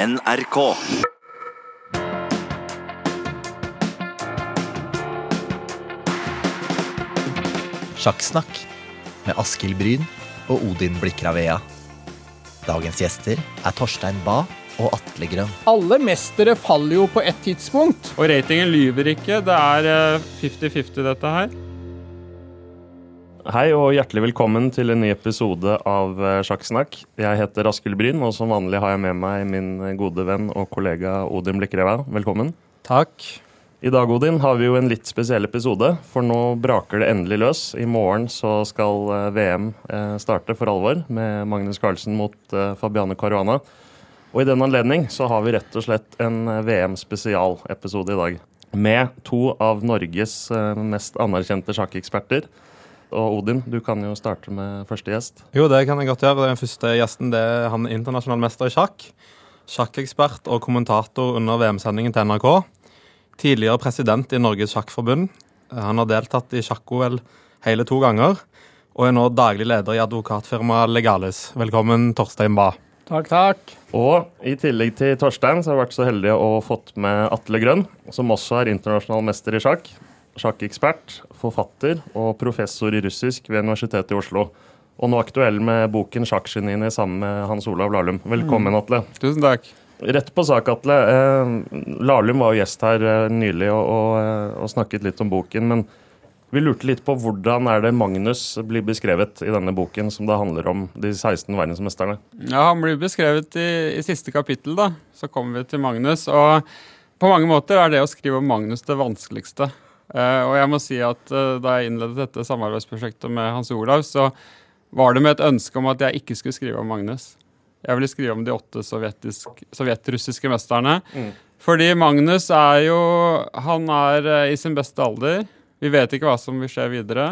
NRK. Sjakksnakk med Askild Bryn og Odin Blikravea. Dagens gjester er Torstein Bae og Atle Grønn. Alle mestere faller jo på ett tidspunkt. Og ratingen lyver ikke. Det er eh, 50-50, dette her. Hei og hjertelig velkommen til en ny episode av eh, Sjakksnakk. Jeg heter Askild Bryn, og som vanlig har jeg med meg min gode venn og kollega Odin Blikreva. Velkommen. Takk. I dag Odin, har vi jo en litt spesiell episode, for nå braker det endelig løs. I morgen så skal eh, VM eh, starte for alvor, med Magnus Carlsen mot Fabiane Caruana. Og i den anledning så har vi rett og slett en VM-spesialepisode i dag. Med to av Norges mest anerkjente sjakkeksperter. Og Odin, du kan jo starte med første gjest. Jo, det kan jeg godt gjøre. Den første gjesten det er han internasjonal mester i sjakk. Sjakkekspert og kommentator under VM-sendingen til NRK. Tidligere president i Norges Sjakkforbund. Han har deltatt i sjakk-OL hele to ganger. Og er nå daglig leder i advokatfirmaet Legalis. Velkommen, Torstein Bae. Takk, takk. Og i tillegg til Torstein så har jeg vært så heldig å fått med Atle Grønn, som også er internasjonal mester i sjakk. Sjakkekspert, forfatter og professor i russisk ved Universitetet i Oslo. Og nå aktuell med boken 'Sjakkgeniene' sammen med Hans Olav Lahlum. Velkommen, Atle. Tusen takk. Rett på sak, Atle. Eh, Lahlum var jo gjest her eh, nylig og, og, eh, og, snakket litt om boken. Men vi lurte litt på hvordan er det Magnus blir beskrevet i denne boken, som da handler om de 16 verdensmesterne? Ja, Han blir beskrevet i, i siste kapittel. da. Så kommer vi til Magnus. Og på mange måter er det å skrive om Magnus det vanskeligste. Uh, og jeg må si at uh, Da jeg innledet dette samarbeidsprosjektet med Hans Olav, så var det med et ønske om at jeg ikke skulle skrive om Magnus. Jeg ville skrive om de åtte sovjetrussiske mesterne. Mm. Fordi Magnus er jo Han er uh, i sin beste alder. Vi vet ikke hva som vil skje videre.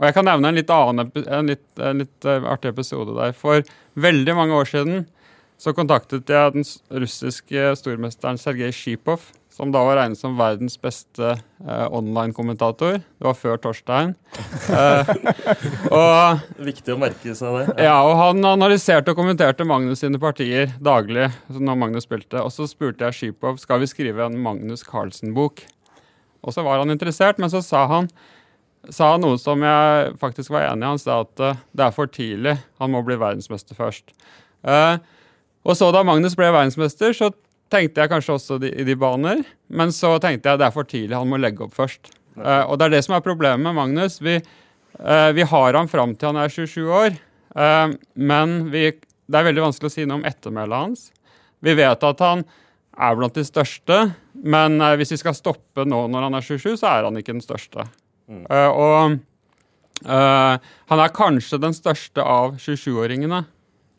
Og jeg kan nevne en litt, annen, en litt, en litt artig episode der. For veldig mange år siden så kontaktet jeg den russiske stormesteren Sergej Sjipov som da var regnet som verdens beste eh, online-kommentator. Det var før Torstein. Eh, og, Viktig å merke seg det. Ja, og Han analyserte og kommenterte Magnus sine partier daglig. når Magnus spilte. Og Så spurte jeg Skipov skal vi skrive en Magnus Carlsen-bok. Og så var han interessert, men så sa han, sa han noe som jeg faktisk var enig i. Han sa at uh, det er for tidlig. Han må bli verdensmester først. Uh, og så da Magnus ble verdensmester, så tenkte jeg kanskje også i de baner. Men så tenkte jeg det er for tidlig, han må legge opp først. Uh, og det er det som er problemet med Magnus. Vi, uh, vi har han fram til han er 27 år. Uh, men vi, det er veldig vanskelig å si noe om ettermælet hans. Vi vet at han er blant de største, men hvis vi skal stoppe nå når han er 27, så er han ikke den største. Mm. og han er kanskje den største av 27-åringene,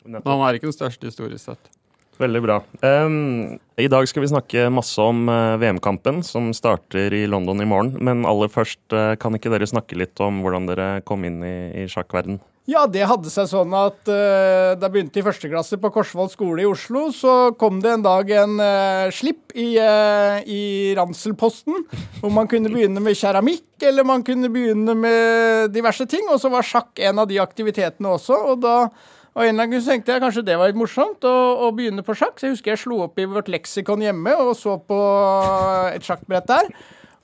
men han er ikke den største historisk sett. Veldig bra. Um, I dag skal vi snakke masse om uh, VM-kampen som starter i London i morgen. Men aller først, uh, kan ikke dere snakke litt om hvordan dere kom inn i, i sjakkverden? Ja, det hadde seg sånn at uh, da jeg begynte i første klasse på Korsvoll skole i Oslo, så kom det en dag en slipp i, i Ranselposten, hvor man kunne begynne med keramikk, eller man kunne begynne med diverse ting. Og så var sjakk en av de aktivitetene også. og da og en eller annen gang tenkte jeg kanskje det var litt morsomt å, å, begynne på sjakk. Så jeg husker jeg slo opp i vårt leksikon hjemme og så på et sjakkbrett der.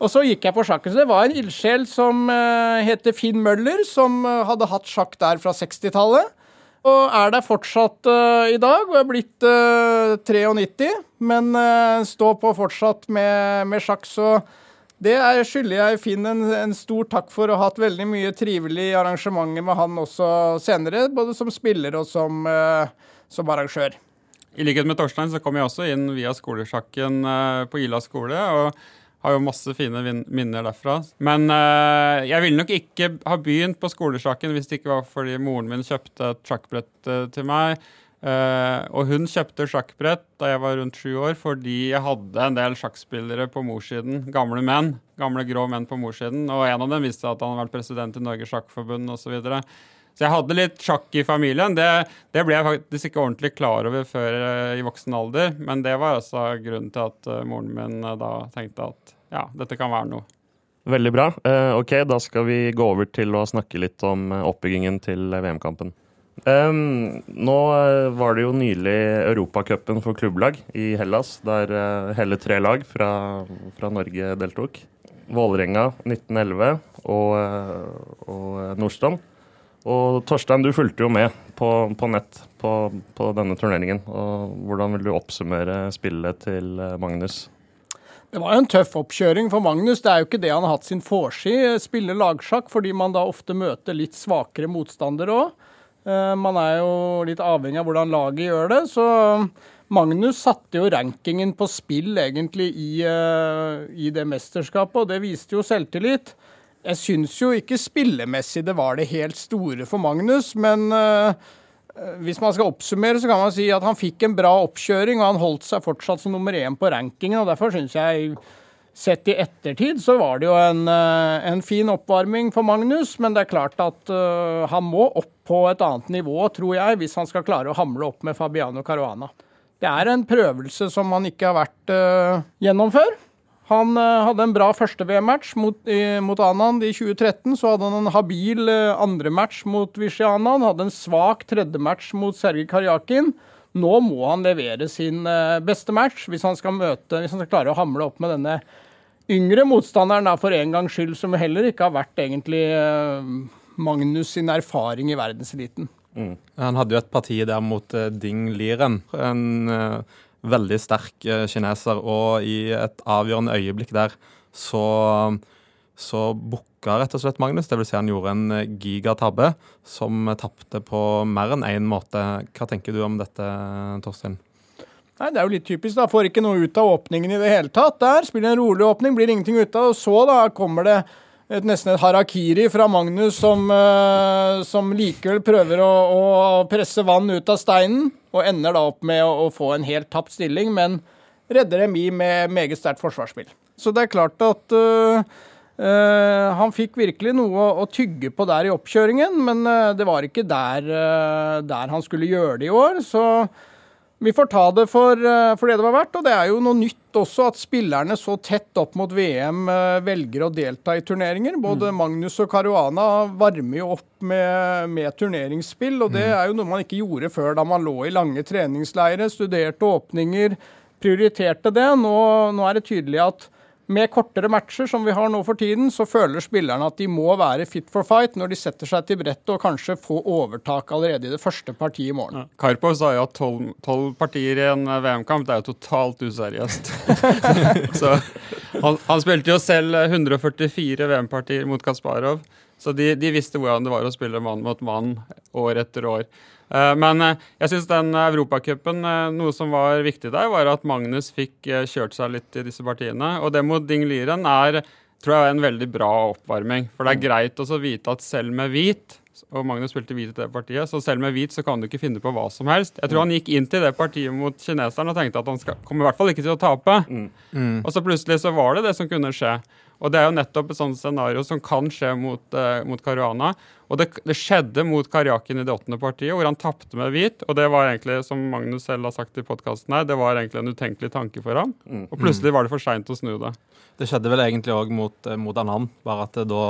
Og så gikk jeg på sjakken. Så det var en ildsjel som uh, heter Finn Møller, som uh, hadde hatt sjakk der fra 60-tallet. Og er der fortsatt uh, i dag, og er blitt 93, men står på fortsatt med, med sjakk. Så det er, skylder jeg Finn en, en, stor takk for, og hatt veldig mye trivelige arrangementer med han også senere, både som spiller og som, uh, som arrangør. I likhet med Torstein så kom jeg også inn via skolesjakken uh, på Ila skole. og har jo masse fine minner derfra. Men uh, jeg ville nok ikke ha begynt på skolesjakken hvis det ikke var fordi moren min kjøpte et sjakkbrett til meg. Uh, og hun kjøpte sjakkbrett da jeg var rundt sju år, fordi jeg hadde en del sjakkspillere på morssiden. Gamle menn. Gamle grå menn på morssiden. Og en av dem visste at han hadde vært president i Norges Sjakkforbund osv. Så, videre. så jeg hadde litt sjakk i familien. Det, det, ble jeg faktisk ikke ordentlig klar over før uh, i voksen alder. Men det var altså grunnen til at uh, moren min da tenkte at ja, dette kan være noe. Veldig bra. ok, da skal vi gå over til å snakke litt om oppbyggingen til VM-kampen. Um, nå eh, var det jo nylig Europacupen for klubblag i Hellas, der uh, hele tre lag fra, fra Norge deltok. Vålerenga 1911 og, uh, og Nordstrand. Og Torstein, du fulgte jo med på, på nett på, på, denne turneringen. og Hvordan vil du oppsummere spillet til Magnus? Det var jo en tøff oppkjøring for Magnus. Det er jo ikke det han har hatt sin forsi. Spille lagsjakk fordi man da ofte møter litt svakere motstandere òg. Eh, man er jo litt avhengig av hvordan laget gjør det. Så Magnus satte jo rankingen på spill egentlig i, eh, i det mesterskapet, og det viste jo selvtillit. Jeg syns jo ikke spillemessig det var det helt store for Magnus, men uh, hvis man skal oppsummere, så kan man si at han fikk en bra oppkjøring, og han holdt seg fortsatt som nummer én på rankingen. og Derfor syns jeg Sett i ettertid så var det jo en, eh, en, fin oppvarming for Magnus, men det er klart at uh, han må opp på et annet nivå, tror jeg, hvis han skal klare å hamle opp med Fabiano Caruana. Det er en prøvelse som han ikke har vært uh, gjennom før. Han uh, hadde en bra første VM-match mot, mot, Anand i 2013. Så hadde han en habil andre match mot Vishy Anand. Hadde en svak tredje match mot Sergej Karjakin. Nå må han levere sin beste match hvis han møte, hvis han skal klare å hamle opp med denne yngre motstanderen da, for en gangs skyld, som heller ikke har vært egentlig uh, Magnus sin erfaring i verdenseliten. Mm. Han hadde jo et parti der mot uh, Ding Liren. En uh, veldig sterk kineser. Og i et avgjørende øyeblikk der så, så booka rett og slett Magnus. Det vil si han gjorde en gigatabbe som tapte på mer enn én måte. Hva tenker du om dette, Torstein? Nei, Det er jo litt typisk. da, Får ikke noe ut av åpningen i det hele tatt. Der spiller en rolig åpning, blir ingenting ut av. Og så da kommer det et, nesten et harakiri fra Magnus som, uh, som likevel prøver å, å, presse vann ut av steinen, og ender da opp med å, å få en helt tapt stilling, men redder dem med meget sterkt forsvarsspill. Så det er klart at uh, uh, han fikk virkelig noe å, å, tygge på der i oppkjøringen, men det var ikke der, der han skulle gjøre det i år. så vi får ta det for, eh, for, det det var verdt, og det er jo noe nytt også at spillerne så tett opp mot VM eh, velger å delta i turneringer. Både mm. Magnus og Caruana varmer jo opp med, med, turneringsspill, og det mm. er jo noe man ikke gjorde før da man lå i lange treningsleirer, studerte åpninger, prioriterte det. Nå, nå er det tydelig at med kortere matcher som vi har nå for tiden, så føler spillerne at de må være fit for fight når de setter seg til brettet og kanskje få overtak allerede i det første partiet i morgen. Ja. Karpov sa jo at tolv partier i en eh, VM-kamp er jo totalt useriøst. så han, han, spilte jo selv 144 VM-partier mot Kasparov, så de, de visste hvordan det var å spille mann mot mann år etter år. Eh, men eh, jeg syns den Europacupen, eh, noe som var viktig der, var at Magnus fikk kjørt seg litt i disse partiene. Og det mot Ding Liren er tror jeg er en veldig bra oppvarming. For det er greit å vite at selv med hvit og Magnus spilte hvit i det partiet, så selv med hvit så kan du ikke finne på hva som helst. Jeg tror mm. han gikk inn til det partiet mot kineseren og tenkte at han skal, kommer i hvert fall ikke til å tape. Mm. Mm. Og så plutselig så var det det som kunne skje. Og det er jo nettopp et sånt scenario som kan skje mot, uh, mot Caruana. Og det, det, skjedde mot Karjakin i det åttende partiet, hvor han tapte med hvit. Og det var egentlig, som Magnus selv har sagt i podkasten her, det var egentlig en utenkelig tanke for ham. Mm. Og plutselig var det for seint å snu det. Det skjedde vel egentlig òg mot, eh, mot Anand, bare at det da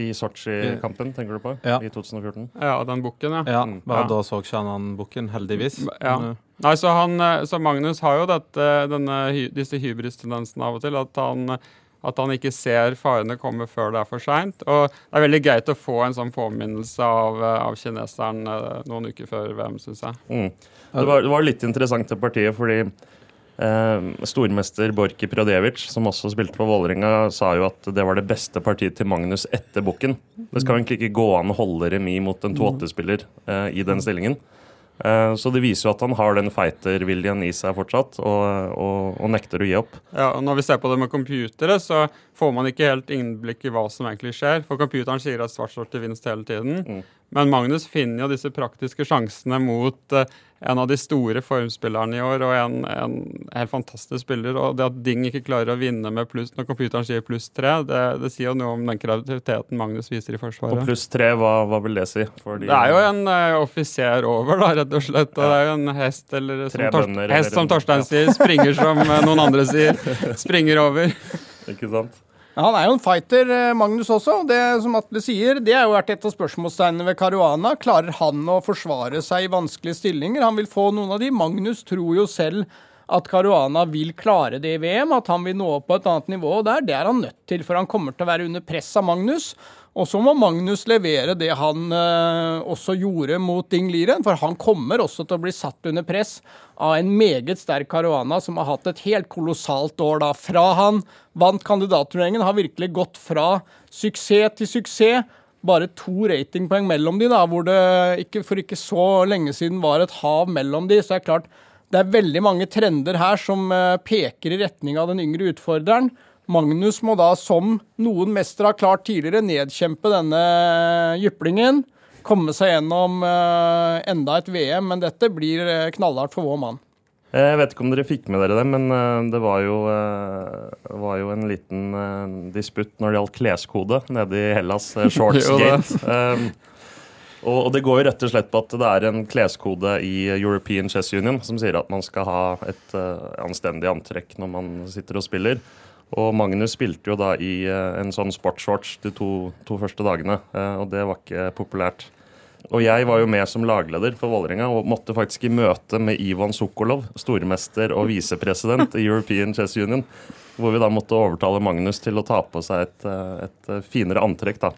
i Sotsji-kampen, tenker du på? Ja. I 2014? Ja, den bukken, ja. ja mm. bare ja. da så ikke han den bukken, heldigvis. Ja. Men, Nei, så, han, eh, så Magnus har jo dette, denne, disse hybristendensene av og til. At han at han ikke ser farene komme før det er for seint. Og det er veldig greit å få en sånn påminnelse av, eh, av kineseren eh, noen uker før VM, syns jeg. Mm. Det, var, det, var, litt interessant til partiet, fordi eh, stormester Borki Pradevic, som også spilte for Vålerenga, sa jo at det var det beste partiet til Magnus etter Bukken. Det skal egentlig ikke gå an å holde remis mot en 2-8-spiller eh, i den stillingen. Eh, så det viser jo at han har den fighterviljen i seg fortsatt, og, og, og, nekter å gi opp. Ja, og Når vi ser på det med computere, så får man ikke helt innblikk i hva som egentlig skjer. For computeren sier at svart står til vinst hele tiden. Mm. Men Magnus finner jo disse praktiske sjansene mot uh, en av de store formspillerne i år, og en, en, helt fantastisk spiller. Og det at Ding ikke klarer å vinne med pluss når computeren sier pluss tre, det, det, sier jo noe om den kreativiteten Magnus viser i Forsvaret. Og pluss tre, hva, hva, vil det si? Fordi... det er jo en uh, offiser over, da, rett og slett. Ja. det er jo en hest, eller som, bønder, hest, som Torstein sier, springer som uh, noen andre sier. Springer over. Ikke sant. Han er jo en fighter, eh, Magnus også. Det som Atle sier, det har jo vært et av spørsmålstegnene ved Caruana. Klarer han å forsvare seg i vanskelige stillinger? Han vil få noen av de. Magnus tror jo selv at Caruana vil klare det i VM, at han vil nå opp på et annet nivå der. Det er han nødt til, for han kommer til å være under press av Magnus. Og så må Magnus levere det han eh, også gjorde mot Ding Liren, for han kommer også til å bli satt under press av en meget sterk Caruana som har hatt et helt kolossalt år da. Fra han vant kandidatturneringen, har virkelig gått fra suksess til suksess. Bare to ratingpoeng mellom de, da, hvor det ikke, for ikke så lenge siden var et hav mellom de. Så det er klart, det er veldig mange trender her som eh, peker i retning av den yngre utfordreren. Magnus må da, som noen mestere har klart tidligere, nedkjempe denne jyplingen. Komme seg gjennom uh, enda et VM, men dette blir knallhardt for vår mann. Jeg vet ikke om dere fikk med dere det, men det var jo, var jo en liten disputt når det gjaldt kleskode nede i Hellas, Shortsgate. Og, det går jo rett og slett på at det er en kleskode i European Chess Union som sier at man skal ha et anstendig antrekk når man sitter og spiller. Og Magnus spilte jo da i uh, en sånn sportsshorts de to, to første dagene, uh, og det var ikke populært. Og jeg var jo med som lagleder for Vålerenga og måtte faktisk i møte med Ivan Sokolov, stormester og visepresident i European Chess Union, hvor vi da måtte overtale Magnus til å ta på seg et, eh, et finere antrekk. da.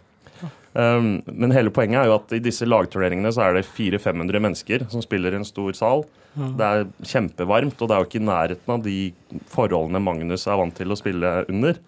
Um, men hele poenget er jo at i disse lagturneringene så er det 400-500 mennesker som spiller i en stor sal. Det er kjempevarmt, og det er jo ikke i nærheten av de forholdene Magnus er vant til å spille under.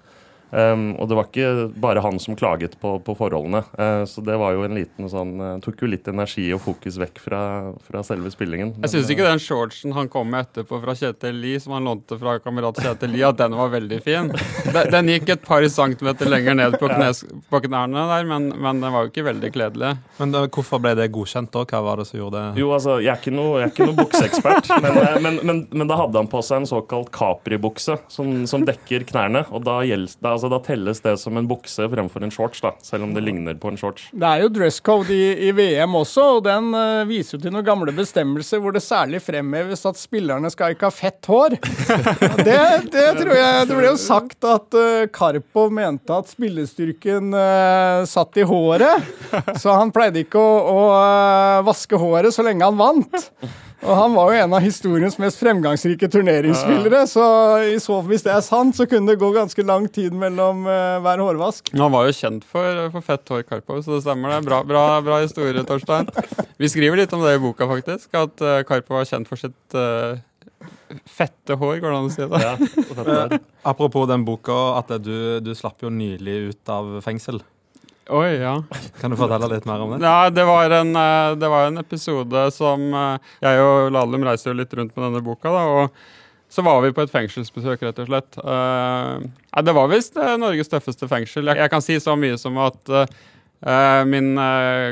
Um, og det var ikke bare han som klaget på, på forholdene. Uh, så det var jo en liten sånn uh, Tok jo litt energi og fokus vekk fra, fra selve spillingen. Jeg syns ikke den shortsen han kom med etterpå fra Kjetil Lie, som han lånte fra kamerat Kjetil Lie, at den var veldig fin. Den, den gikk et par centimeter lenger ned på, knes, på knærne der, men, men, den var jo ikke veldig kledelig. Men da, hvorfor ble det godkjent da? Hva var det som gjorde det? Jo, altså, jeg er ikke noe, er ikke noe bukseekspert, men, men, men, da hadde han på seg en såkalt Capri-bukse som, som, dekker knærne. og da gjelder altså, da telles det som en bukse fremfor en shorts, da, selv om det ligner på en shorts. Det er jo dress code i, i VM også, og den uh, viser jo til noen gamle bestemmelser hvor det særlig fremheves at spillerne skal ikke ha fett hår. det, det, tror jeg Det ble jo sagt at uh, Karpov mente at spillestyrken uh, satt i håret, så han pleide ikke å, å vaske håret så lenge han vant. Og han var jo en av historiens mest fremgangsrike turneringsspillere, så i så hvis det er sant, så kunne det gå ganske lang tid mellom uh, hver hårvask. Han var jo kjent for, for fett hår, Karpov, så det stemmer det. Bra, bra, bra, historie, Torstein. Vi skriver litt om det i boka, faktisk, at uh, Karpov var kjent for sitt uh, fette hår, går det an å si det? Ja, apropos den boka, at du, du slapp jo nylig ut av fengsel. Oi, ja. Kan du fortelle litt mer om det? Ja, Det var en, eh, det var en episode som eh, Jeg og Lahlum reiser jo litt rundt med denne boka. da, og så var vi på et fengselsbesøk, rett og slett. Uh, det var visst uh, Norges tøffeste fengsel. Jeg, jeg, kan si så mye som at uh, min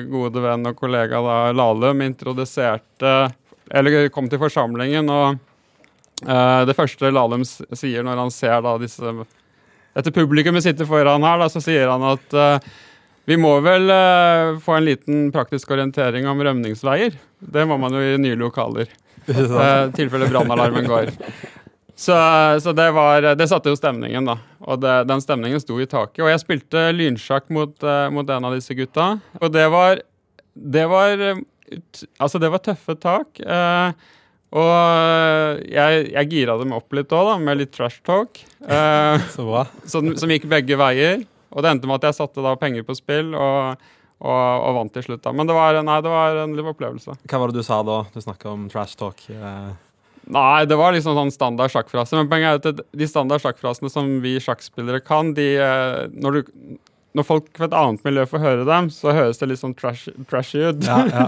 gode venn og kollega da, Lahlum introduserte Eller kom til forsamlingen, og det første Lahlum sier når han ser da disse Dette publikummet sitter foran her, da, så sier han at vi må vel uh, få en liten praktisk orientering om rømningsveier. Det må man jo i nye lokaler. I uh, tilfelle brannalarmen går. Så, så, det var Det satte jo stemningen, da. Og det, den stemningen sto i taket. Og jeg spilte lynsjakk mot, uh, mot, en av disse gutta. Og det var Det var Altså, det var tøffe tak. Og jeg, jeg gira dem opp litt òg, med litt trash talk. Så bra. Som, som, gikk begge veier. Og det endte med at jeg satte da penger på spill og, og, og vant til slutt. da. Men det var, nei, det var en liv opplevelse. Hva var det du sa da? Du snakka om trash talk. Eh. Nei, det var liksom sånn standard sjakkfrase. Men poenget er at de standard sjakkfrasene som vi sjakkspillere kan, de eh, når, du, når folk fra et annet miljø får høre dem, så høres det litt sånn trash, trashy ut. Ja, ja.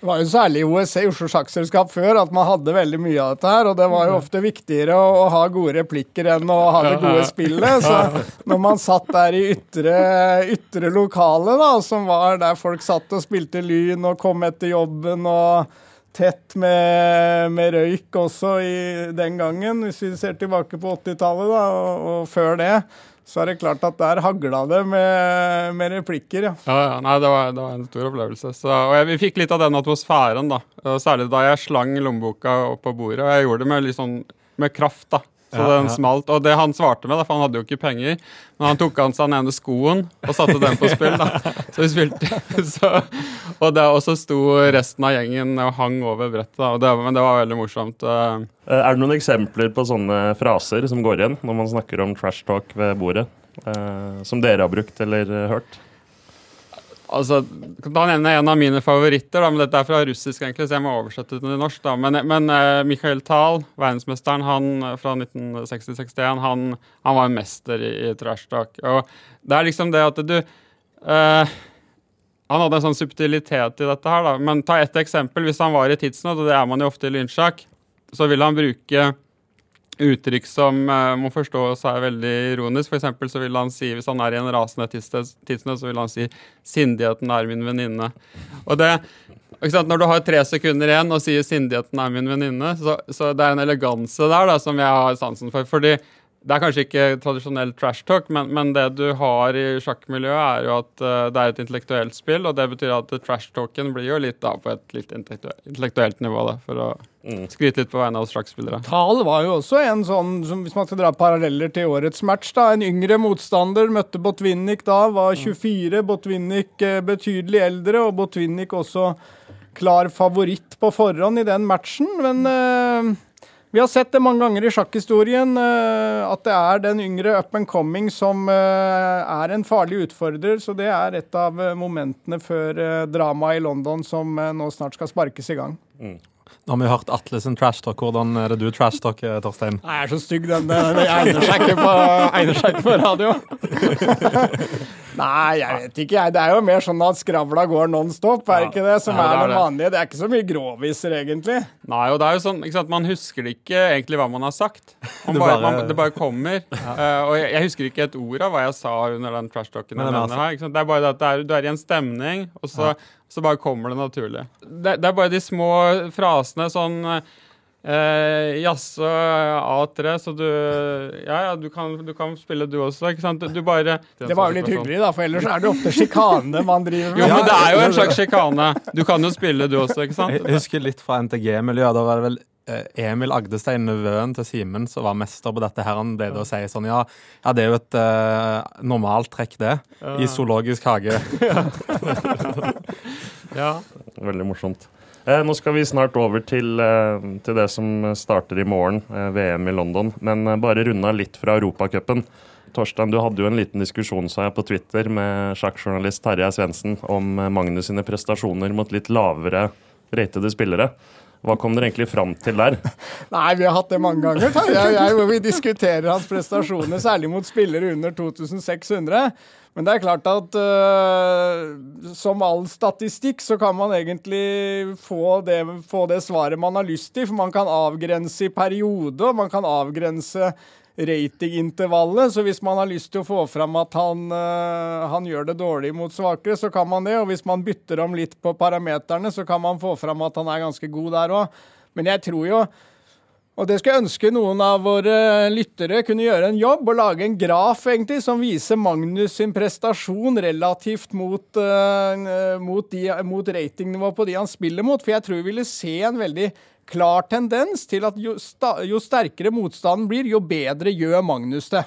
Det var jo særlig i OSC, Oslo Sjakkselskap, før at man hadde veldig mye av dette her. Og det var jo ofte viktigere å, å ha gode replikker enn å ha det gode spillet. Så når man satt der i ytre, ytre lokale, da, som var der folk satt og spilte Lyn og kom etter jobben og tett med, med røyk også i den gangen, hvis vi ser tilbake på 80-tallet og, og før det så er det klart at der hagla det med, med replikker, ja. ja, ja nei, det var, det var, en stor opplevelse. Så, og jeg, vi fikk litt av den atmosfæren, da. Særlig da jeg slang lommeboka opp på bordet. Og jeg gjorde det med, litt sånn, med kraft, da. Så den smalt. Og det han svarte med, da, for han hadde jo ikke penger, men han tok av seg den ene skoen og satte den på spill. da. Så vi spilte, så, og, det, og så sto resten av gjengen og hang over brettet. da, det, Men det var veldig morsomt. eh. Eh, Er det noen eksempler på sånne fraser som går igjen når man snakker om trash talk ved bordet? eh, som dere har brukt eller hørt? Altså, kan ta nevne en av mine favoritter, da, men dette er fra russisk, egentlig, så jeg må oversette det til norsk. da, Men, men uh, Mikhail Tal, verdensmesteren han eh, fra 1960-61, han, han var en mester i, i trash. Og det er liksom det at du uh, Han hadde en sånn subtilitet i dette her, da. Men ta ett eksempel. Hvis han var i tidsnød, og det er man jo ofte i lynsjakk, så vil han bruke uttrykk som uh, må forstås er veldig ironisk. For så vil han si, Hvis han er i en rasende tidsnød, så vil han si 'sindigheten er min venninne'. Og det, ikke sant, Når du har tre sekunder igjen og sier 'sindigheten er min venninne', så, så det er en eleganse der da, som jeg har sansen for. fordi det er kanskje ikke tradisjonell trash talk, men, men det du har i sjakkmiljøet, er jo at uh, det er et intellektuelt spill, og det betyr at trash talken blir jo litt da på et litt intellektuelt, intellektuelt nivå, da, for å skryte litt på vegne av sjakkspillere. Tal var jo også en sånn, som, hvis man skal dra paralleller til årets match, da, en yngre motstander møtte Botvinnik da, var 24. Botvinnik eh, betydelig eldre, og Botvinnik også klar favoritt på forhånd i den matchen. Men eh, vi har sett det mange ganger i sjakkhistorien eh, at det er den yngre up and coming som eh, er en farlig utfordrer. Så det er et av eh, momentene før dramaet i London som nå snart skal sparkes i gang. Nå har vi hørt Atle sin trash talk. Hvordan er det du trash talker, Torstein? Nei, jeg er så stygg, den. Den egner seg ikke på, egner seg ikke på radio. Nei, jeg vet ikke, jeg. Det er jo mer sånn at skravla går non stop, er det ikke det? Som Ja, det er er det vanlige. Det er ikke så mye gråviser, egentlig. Nei, og det er jo sånn, ikke sant, Man husker ikke egentlig hva man har sagt. Man Det bare, bare- man, det bare kommer. Eh, og jeg, jeg husker ikke et ord av hva jeg sa under den her, ikke sant? Det er bare det at det er, du er i en stemning, og så, så bare kommer det naturlig. Det, det er bare de små frasene sånn eh, Jaså, A3, så du Ja, ja, du kan, du kan spille du også, ikke sant? Du, bare Det var jo litt hyggelig, da, for ellers er det ofte sjikane man driver med. Jo, men det er jo en slags sjikane. Du kan jo spille du også, ikke sant? Jeg husker litt fra NTG-miljøet. Da var det vel eh, Emil Agdestein, nevøen til Simen, som var mester på dette. her Han pleide å si sånn Ja, ja det er jo et uh, normalt trekk, det. I zoologisk hage. Ja. Veldig morsomt. Eh, nå skal vi snart over til, eh, til det som starter i morgen, eh, VM i London. Men eh, bare runda litt fra Europacupen. Torstein, du hadde jo en liten diskusjon sa jeg, på Twitter med sjakkjournalist Terje Svendsen om eh, Magnus sine prestasjoner mot litt lavere ratede spillere. Hva kom dere egentlig fram til der? Nei, vi har hatt det mange ganger, Jeg, jeg, hvor vi diskuterer hans prestasjoner, særlig mot spillere under 2600. Men det er klart at uh, som all statistikk så kan man egentlig få det, få det svaret man har lyst til, for man kan avgrense i periode, og man kan avgrense ratingintervallet. Så hvis man har lyst til å få fram at han, øh, han gjør det dårlig mot svakere, så kan man det. Og hvis man bytter om litt på parameterne, så kan man få fram at han er ganske god der òg. Men jeg tror jo og det skulle jeg ønske noen av våre lyttere kunne gjøre en jobb og lage en graf egentlig som viser Magnus sin prestasjon relativt mot, uh, mot, de, mot ratingnivået på de han spiller mot. For jeg tror vi ville se en veldig klar tendens til at jo, sta, jo sterkere motstanden blir, jo bedre gjør Magnus det.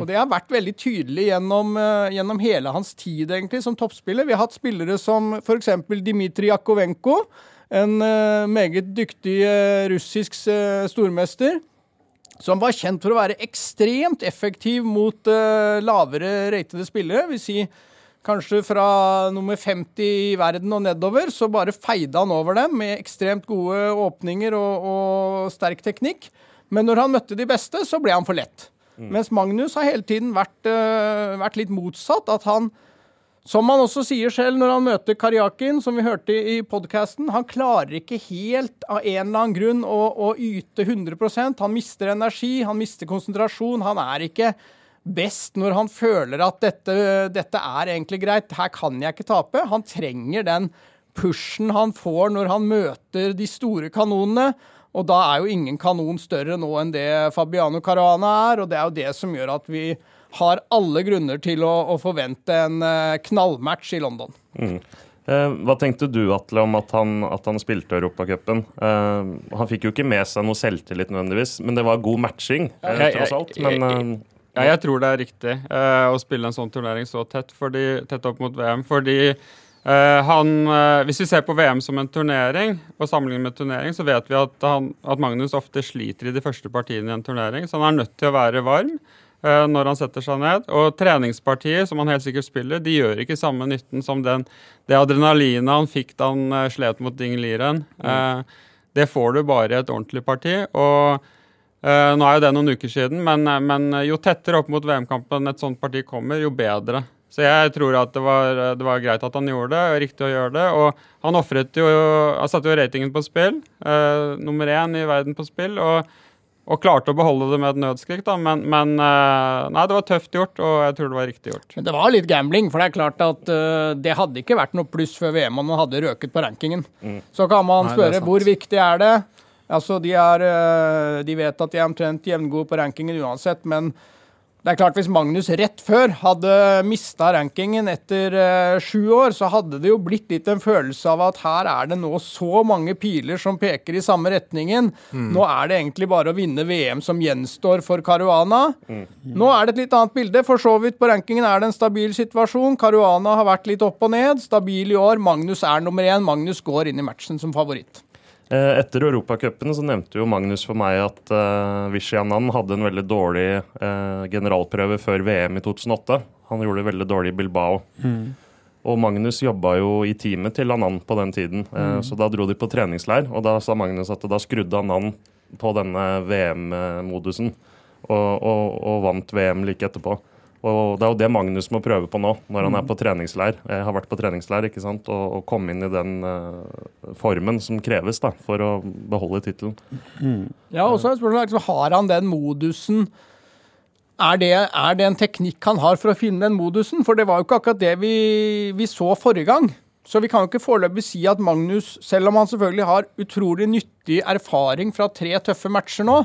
Og det har vært veldig tydelig gjennom, uh, gjennom hele hans tid egentlig som toppspiller. Vi har hatt spillere som f.eks. Dmitrij Jakovenko en uh, meget dyktig uh, russisk uh, stormester. Som var kjent for å være ekstremt effektiv mot lavere ratede spillere. Vil si kanskje fra nummer 50 i verden og nedover, så bare feide han over dem med ekstremt gode åpninger og, og sterk teknikk. Men når han møtte de beste, så ble han for lett. Mens Magnus har hele tiden vært, vært litt motsatt. At han som han også sier selv når han møter Karjakin, som vi hørte i podkasten, han klarer ikke helt av en eller annen grunn å, å yte 100% Han mister energi, han mister konsentrasjon. Han er ikke best når han føler at dette, dette er egentlig greit, her kan jeg ikke tape. Han trenger den pushen han får når han møter de store kanonene. Og da er jo ingen kanon større nå enn det Fabiano Caruana er, og det er jo det som gjør at vi har alle grunner til å, å forvente en uh, knallmatch i London. Mm. Eh, hva tenkte du Atle, om at han, at han spilte Europacupen? Eh, han fikk jo ikke med seg noe selvtillit nødvendigvis, men det var god matching, eh, tross alt. Men eh, Ja, jeg tror det er riktig eh, å spille en sånn turnering så tett, fordi, tett opp mot VM. Fordi Uh, han uh, Hvis vi ser på VM som en turnering, og sammenligner med turnering, så vet vi at, han, at Magnus ofte sliter i de første partiene i en turnering, så han er nødt til å være varm. Eh, når han setter seg ned. Og treningspartiet, som han helt sikkert spiller, de gjør ikke samme nytten som den, det adrenalinet han fikk da han eh, slet mot Ding Liren. Mm. det får du bare i et ordentlig parti. og Eh, nå er jo det noen uker siden, men, eh, men jo tettere opp mot VM-kampen et sånt parti kommer, jo bedre. Så jeg tror at det var, eh, det var greit at han gjorde det, og riktig å gjøre det. Og han ofret jo Han satte jo ratingen på spill. Eh, nummer én i verden på spill. Og, og klarte å beholde det med et nødskrik, da. Men, men eh, Nei, det var tøft gjort, og jeg tror det var riktig gjort. Men det var litt gambling, for det er klart at uh, det hadde ikke vært noe pluss før VM om man hadde røket på rankingen. Så kan man Nei, spørre hvor viktig er det? Altså, de, er, uh, de vet at de er omtrent jevngode på rankingen uansett, men det er klart hvis Magnus rett før hadde mista rankingen etter eh, sju år, så hadde det jo blitt litt en følelse av at her er det nå så mange piler som peker i samme retningen. Nå er det egentlig bare å vinne VM som gjenstår for Caruana. Nå er det et litt annet bilde. For så vidt på rankingen er det en stabil situasjon. Caruana har vært litt opp og ned. Stabil i år. Magnus er nummer én. Magnus går inn i matchen som favoritt. Eh, Etter Europacupen så nevnte jo Magnus for meg at uh, Vishy hadde en veldig dårlig eh, generalprøve før VM i 2008. Han gjorde det veldig dårlig i Bilbao. Og Magnus jobba jo i teamet til Anand på den tiden, mm. så da dro de på treningsleir. Og da sa Magnus at da skrudde Anand på denne VM-modusen og, og, og vant VM like etterpå. Og Det er jo det Magnus må prøve på nå, når han er på treningsleir. Jeg har vært på treningsleir, ikke sant, og, og komme inn i den uh, formen som kreves da, for å beholde tittelen. Ja, og så spørsmålet liksom, har han den modusen er det, er det en teknikk han har for å finne den modusen? For det var jo ikke akkurat det vi, vi så forrige gang. Så vi kan jo ikke foreløpig si at Magnus, selv om han selvfølgelig har utrolig nyttig erfaring fra tre tøffe matcher nå,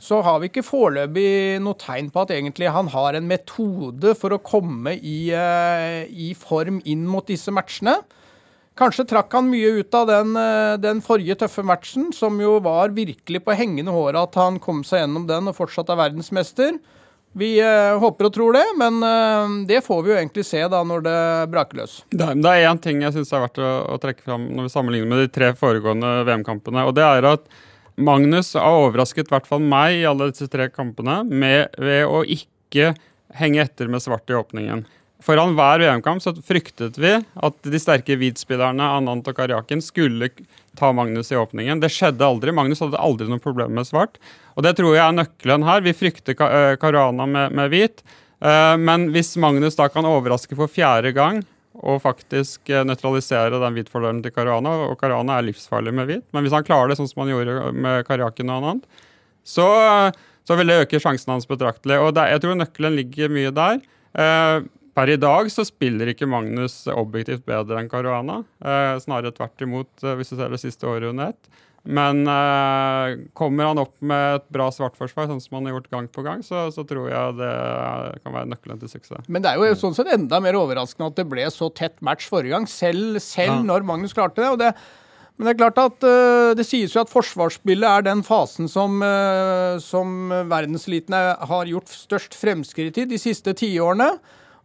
så har vi ikke foreløpig noe tegn på at egentlig han har en metode for å komme i, eh, i form inn mot disse matchene. Kanskje trakk han mye ut av den, eh, den forrige tøffe matchen, som jo var virkelig på hengende håret at han kom seg gjennom den og fortsatt er verdensmester. Vi eh, håper og tror det, men eh, det får vi jo egentlig se da når det braker løs. Det det er én ting jeg syns er verdt å, å trekke fram når vi sammenligner med de tre foregående VM-kampene. og det er at Magnus har overrasket i hvert fall meg i alle disse tre kampene med, ved å ikke henge etter med svart i åpningen. Foran hver VM-kamp så fryktet vi at de sterke hvitspillerne Anant og Karjakin skulle ta Magnus i åpningen. Det skjedde aldri. Magnus hadde aldri noe problem med svart. Og det tror jeg er nøkkelen her. Vi frykter eh, Caruana med, med hvit. Eh, Men hvis Magnus da kan overraske for fjerde gang og faktisk eh, nøytralisere den hvitfordelen til Caruana, og Caruana er livsfarlig med hvit, men hvis han klarer det sånn som han gjorde med Karjakin og annet, så, så vil det øke sjansen hans betraktelig. Og det, jeg tror nøkkelen ligger mye der. Per i dag så spiller ikke Magnus objektivt bedre enn Caruana. Snarere tvert imot, hvis du ser det siste året under ett. Men uh, kommer han opp med et bra svartforsvar, sånn som han har gjort gang på gang, så, så tror jeg det kan være nøkkelen til suksess. Men det er jo sånn sett enda mer overraskende at det ble så tett match forrige gang, selv, selv Ja. når Magnus klarte det. og det men det er klart at uh, det sies jo at forsvarsspillet er den fasen som, uh, som verdenseliten er- har gjort størst fremskritt i de siste tiårene.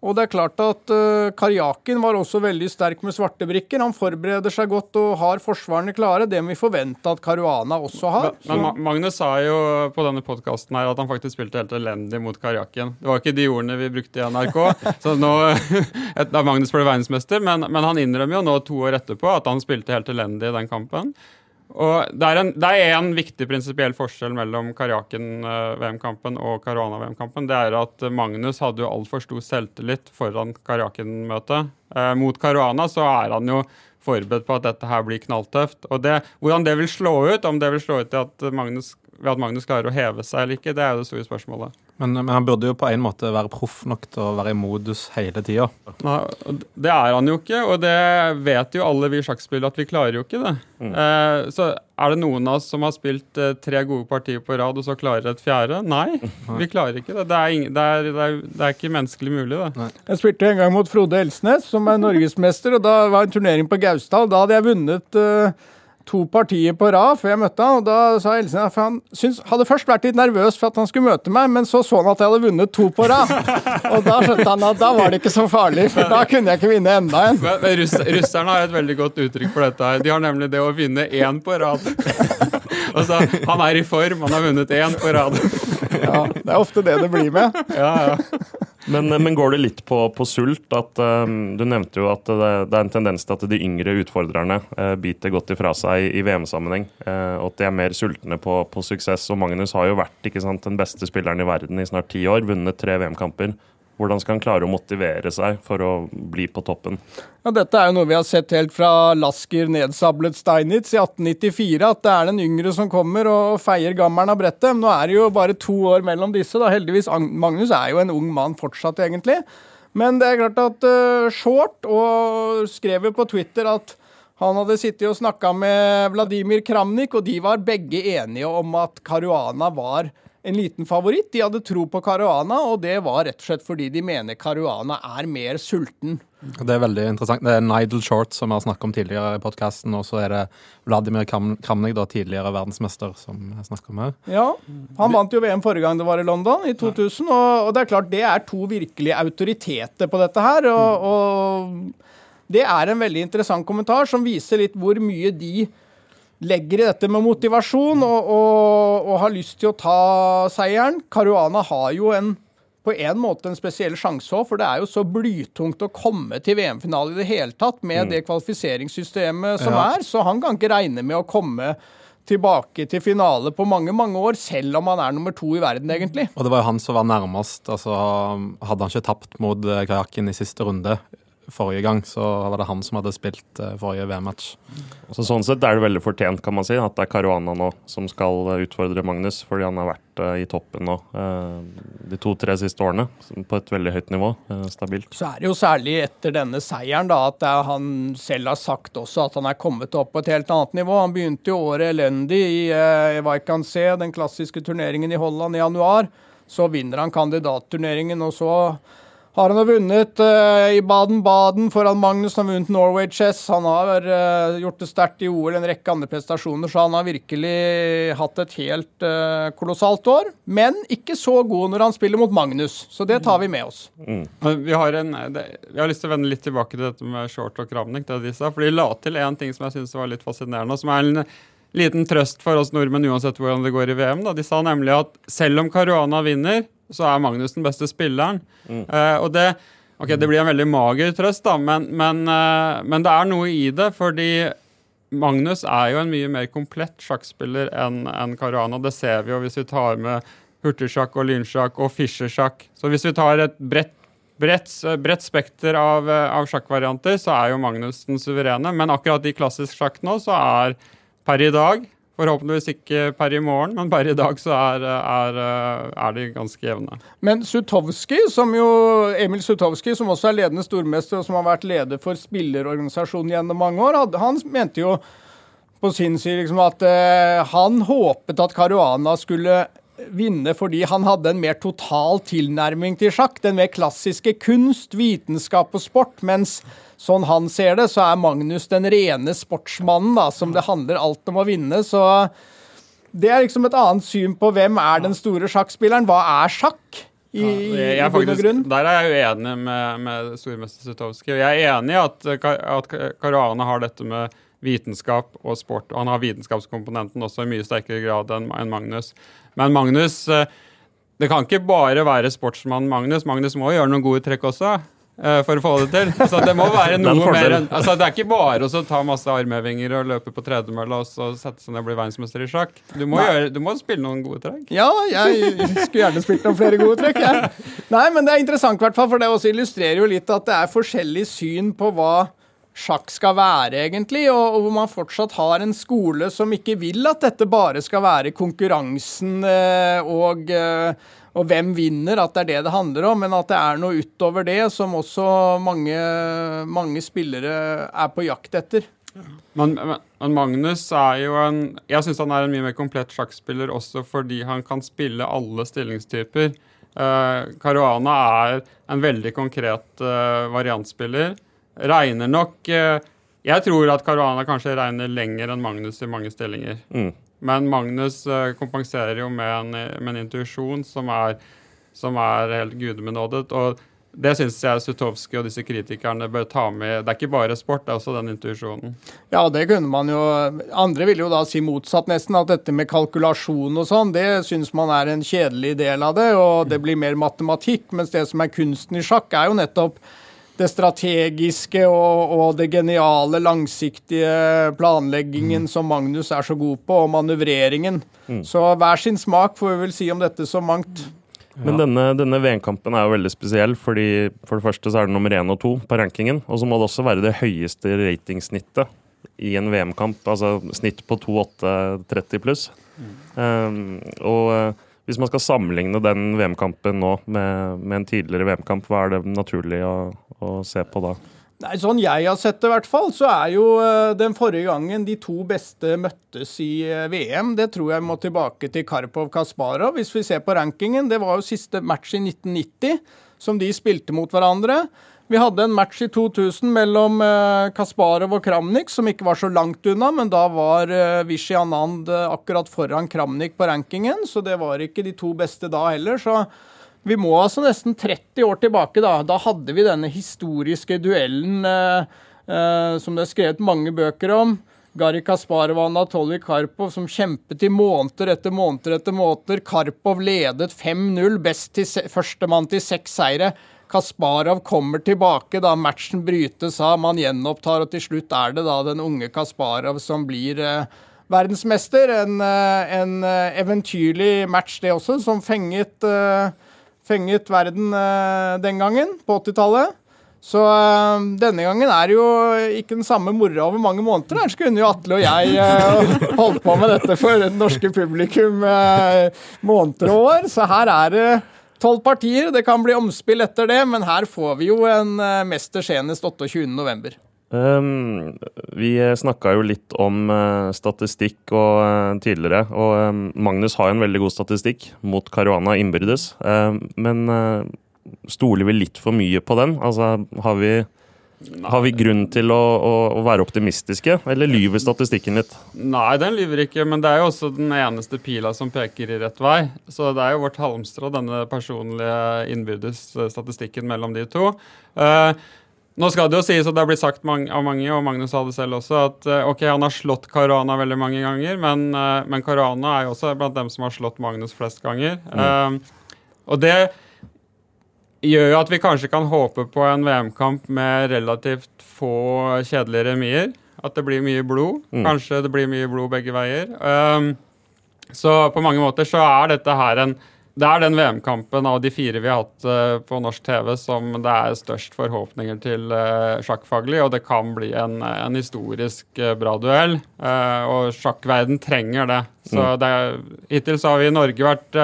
Og det er klart at uh, Karjakin var også veldig sterk med svarte brikker. Han forbereder seg godt og har forsvarene klare. Det må vi forvente at Caruana også har. Men men Magnus sa jo på denne podkasten at han faktisk spilte helt elendig mot Karjakin. Det var ikke de ordene vi brukte i NRK. så nå, Da Magnus ble verdensmester, men, men han innrømmer jo nå to år etterpå at han spilte helt elendig i den kampen. Og Det er en, det er en viktig prinsipiell forskjell mellom Karjakin-VM-kampen og Caruana-VM-kampen. Det er at Magnus hadde jo altfor stor selvtillit foran Karjakin-møtet. Eh, mot Caruana så er han jo forberedt på at dette her blir knalltøft. Og det, Hvordan det vil slå ut, om det vil slå ut i at Magnus ved at Magnus klarer å heve seg eller ikke, det er jo det store spørsmålet. Men, men han burde jo på en måte være proff nok til å være i modus hele tida. Det er han jo ikke, og det vet jo alle vi sjakkspillere at vi klarer jo ikke det. Eh, så er det noen av oss som har spilt eh, tre gode partier på rad og så klarer et fjerde? Nei, vi klarer ikke det. Det er, ing- det er, det er, det er ikke menneskelig mulig, det. Jeg spilte en gang mot Frode Elsnes, som er norgesmester, og da var en turnering på Gausdal. Da hadde jeg vunnet eh, to partier på rad før jeg møtte han, og da sa Elsen for han syns, hadde først vært litt nervøs for at han skulle møte meg, men så så han at jeg hadde vunnet to på rad. Og da skjønte han at da var det ikke så farlig, for da kunne jeg ikke vinne enda en. Men, men russ, russerne har et veldig godt uttrykk for dette. her. De har nemlig det å vinne én på rad. altså, han er i form, han har vunnet én på rad. Ja, det er ofte det det blir med. Ja, ja. Men, men går det litt på, på sult? At, um, du nevnte jo at det, det er en tendens til at de yngre utfordrerne uh, biter godt ifra seg i, i VM-sammenheng. Uh, og at de er mer sultne på, på suksess. Og Magnus har jo vært sant, den beste spilleren i verden i snart ti år. Vunnet tre VM-kamper. Hvordan skal han klare å motivere seg for å bli på toppen? Ja, dette er jo noe vi har sett helt fra Lasker nedsablet Steinitz i 1894, at det er den yngre som kommer og feier gammelen av brettet. Nå er det jo bare to år mellom disse. da. Heldigvis, Magnus er jo en ung mann fortsatt, egentlig. Men det er klart at uh, Short og skrev jo på Twitter at han hadde sittet og snakka med Vladimir Kramnik, og de var begge enige om at Caruana var en liten favoritt. De hadde tro på Caruana, og det var rett og slett fordi de mener Caruana er mer sulten. Det er veldig interessant. Det er Nigel Short, som vi har snakket om tidligere i podkasten, og så er det Vladimir Kram Kramnik, da, tidligere verdensmester, som jeg snakker om her. Ja, han vant jo VM forrige gang det var i London, i 2000. Og, og det er klart, det er to virkelige autoriteter på dette her. Og, og det er en veldig interessant kommentar som viser litt hvor mye de legger i dette med motivasjon og, og, og har lyst til å ta seieren. Caruana har jo en på en måte en spesiell sjanse òg, for det er jo så blytungt å komme til VM-finale i det hele tatt med det kvalifiseringssystemet som Ja. er, så han kan ikke regne med å komme tilbake til finale på mange, mange år, selv om han er nummer to i verden, egentlig. Og det var jo han som var nærmest. altså Hadde han ikke tapt mot Kajakken i siste runde forrige gang, så var det han som hadde spilt eh, forrige VM-match. Så sånn sett er det veldig fortjent kan man si, at det er Caruana nå som skal eh, utfordre Magnus, fordi han har vært eh, i toppen nå eh, de to-tre siste årene, på et veldig høyt nivå. stabilt. Så er det jo særlig etter denne seieren da, at han selv har sagt også at han er kommet opp på et helt annet nivå. Han begynte jo året elendig i Vaikanse, den klassiske turneringen i Holland, i januar. Så vinner han kandidatturneringen, og så har han jo vunnet uh, i Baden-Baden foran Magnus. Han har vunnet Norway Chess. Han har uh, gjort det sterkt i OL, en rekke andre prestasjoner, så han har virkelig hatt et helt uh, kolossalt år. Men ikke så god når han spiller mot Magnus, så det tar vi med oss. Mm. Vi har, en, det, jeg har lyst til å vende litt tilbake til dette med Short og Kramnik. Det de sa, for de la til en ting som jeg synes var litt fascinerende, som er en liten trøst for oss nordmenn uansett hvordan det går i VM. Da. De sa nemlig at selv om Caruana vinner, så er Magnus den beste spilleren. Eh, og det, okay, det blir en veldig mager trøst, da, men, men, uh, men det er noe i det. fordi Magnus er jo en mye mer komplett sjakkspiller enn en Caruana. Det ser vi jo hvis vi tar med hurtigsjakk og lynsjakk og fischersjakk. Så hvis vi tar et bredt bredt, bredt spekter av, eh, av sjakkvarianter, så er jo Magnus den suverene. Men akkurat i klassisk sjakk nå, så er per i dag Forhåpentligvis ikke per i morgen, men per i dag så er, er, er de ganske jevne. Men Sutovskij, som jo, Emil Sutovskij, som også er ledende stormester, og som har vært leder for spillerorganisasjonen gjennom mange år, han mente jo på sin side liksom at eh, han håpet at Caruana skulle vinne fordi han hadde en mer total tilnærming til sjakk. Den mer klassiske kunst, vitenskap og sport. Mens sånn han ser det, så er Magnus den rene sportsmannen, da, som det handler alt om å vinne. Så det er liksom et annet syn på hvem er den store sjakkspilleren. Hva er sjakk? I, Jeg i er og faktisk, der er jeg uenig med, med stormester Sutovskij. Jeg er enig i at, at Caruana har dette med vitenskap og sport. og Han har vitenskapskomponenten også i mye sterkere grad enn Magnus. Men Magnus eh, Det kan ikke bare være sportsmann Magnus. Magnus må gjøre noen gode trekk også. Eh, For å få det til. Så det må være noe mer enn altså Det er ikke bare å ta masse armhevinger og løpe på tredemølla og så sette seg ned og bli verdensmester i sjakk. Du må, gjøre, du må spille noen gode trekk. Ja, jeg skulle gjerne spilt noen flere gode trekk. Jeg. Nei, men det er interessant, i hvert fall, for det også illustrerer jo litt at det er forskjellig syn på hva sjakk skal være, egentlig. Og, og hvor man fortsatt har en skole som ikke vil at dette bare skal være konkurransen eh, og, eh, og hvem vinner, at det er det det handler om. Men at det er noe utover det som også mange, mange spillere er på jakt etter. Men, men, Magnus er jo en Jeg syns han er en mye mer komplett sjakkspiller også fordi han kan spille alle stillingstyper. Uh, Caruana er en veldig konkret uh, variantspiller. Regner nok uh, Jeg tror at Caruana kanskje regner lenger enn Magnus i mange stillinger. Mm. Men Magnus kompenserer jo med en, med en intuisjon som som er helt gudebenådet. Og det syns jeg Sutovskij og disse kritikerne bør ta med. Det er ikke bare sport, det er også den intuisjonen. Ja, det kunne man jo Andre vil jo da si motsatt, nesten. At dette med kalkulasjon og sånn, det syns man er en kjedelig del av det. Og det blir mer matematikk. Mens det som er kunsten i sjakk, er jo nettopp det strategiske og, og det geniale, langsiktige planleggingen mm. som Magnus er så god på, og manøvreringen. Mm. Så hver sin smak får vi vel si om dette så mangt. Men denne, denne VM-kampen er jo veldig spesiell, fordi for det første så er det nummer én og to på rankingen. Og så må det også være det høyeste ratingsnittet i en VM-kamp. Altså snitt på 2,830 pluss. Mm. Um, og uh, hvis man skal sammenligne den VM-kampen nå med, med, en tidligere VM-kamp, hva er det naturlig å, å se på da? Nei, Sånn jeg har sett det, i hvert fall, så er jo uh, den forrige gangen de to beste møttes i uh, VM, det tror jeg må tilbake til Karpov-Kasparov. Hvis vi ser på rankingen, det var jo siste match i 1990 som de spilte mot hverandre. Vi hadde en match i 2000 mellom uh, Kasparov og Kramnik, som ikke var så langt unna, men da var Vishy Anand akkurat foran Kramnik på rankingen, så det var ikke de to beste da heller. så vi må altså nesten 30 år tilbake. Da Da hadde vi denne historiske duellen eh, eh, som det er skrevet mange bøker om. Gari Kasparov og Anatolij Karpov som kjempet i måneder etter måneder etter måneder. Karpov ledet 5-0, best til førstemann til seks seire. Kasparov kommer tilbake da matchen brytes av, man gjenopptar, og til slutt er det da den unge Kasparov som blir eh, verdensmester. En, eh, en, eh, eventyrlig match, det også, som fenget eh, fenget verden uh, den gangen, på 80-tallet. Så uh, denne gangen er det jo ikke den samme moroa over mange måneder. Ellers skulle jo Atle og jeg uh, holdt på med dette for det norske publikum måneder og år. Så her er det tolv partier. Det kan bli omspill etter det, men her får vi jo en mester senest 28.11. Um, vi snakka jo litt om uh, statistikk og, uh, tidligere, og um, Magnus har jo en veldig god statistikk mot Caruana innbyrdes. Uh, men stoler vi litt for mye på den? Altså, har vi, har vi grunn til å, å, å, være optimistiske, eller lyver statistikken litt? Nei, den lyver ikke, men det er jo også den eneste pila som peker i rett vei. Så det er jo vårt halmstrå, denne personlige innbyrdes statistikken mellom de to. Uh, nå skal det jo sies, og det har blitt sagt mange, av mange, og Magnus sa det selv også, at eh, ok, han har slått Caruana veldig mange ganger, men, uh, men Caruana er jo også blant dem som har slått Magnus flest ganger. Mm. Um, og det gjør jo at vi kanskje kan håpe på en VM-kamp med relativt få kjedelige remier. At det blir mye blod. Mm. Kanskje det blir mye blod begge veier. Um, så på mange måter så er dette her en det er den VM-kampen av de fire vi har hatt uh, på norsk TV som det er størst forhåpninger til uh, sjakkfaglig, og det kan bli en, en historisk uh, bra duell. og sjakkverden trenger det. Så mm. det, hittil så har vi i Norge vært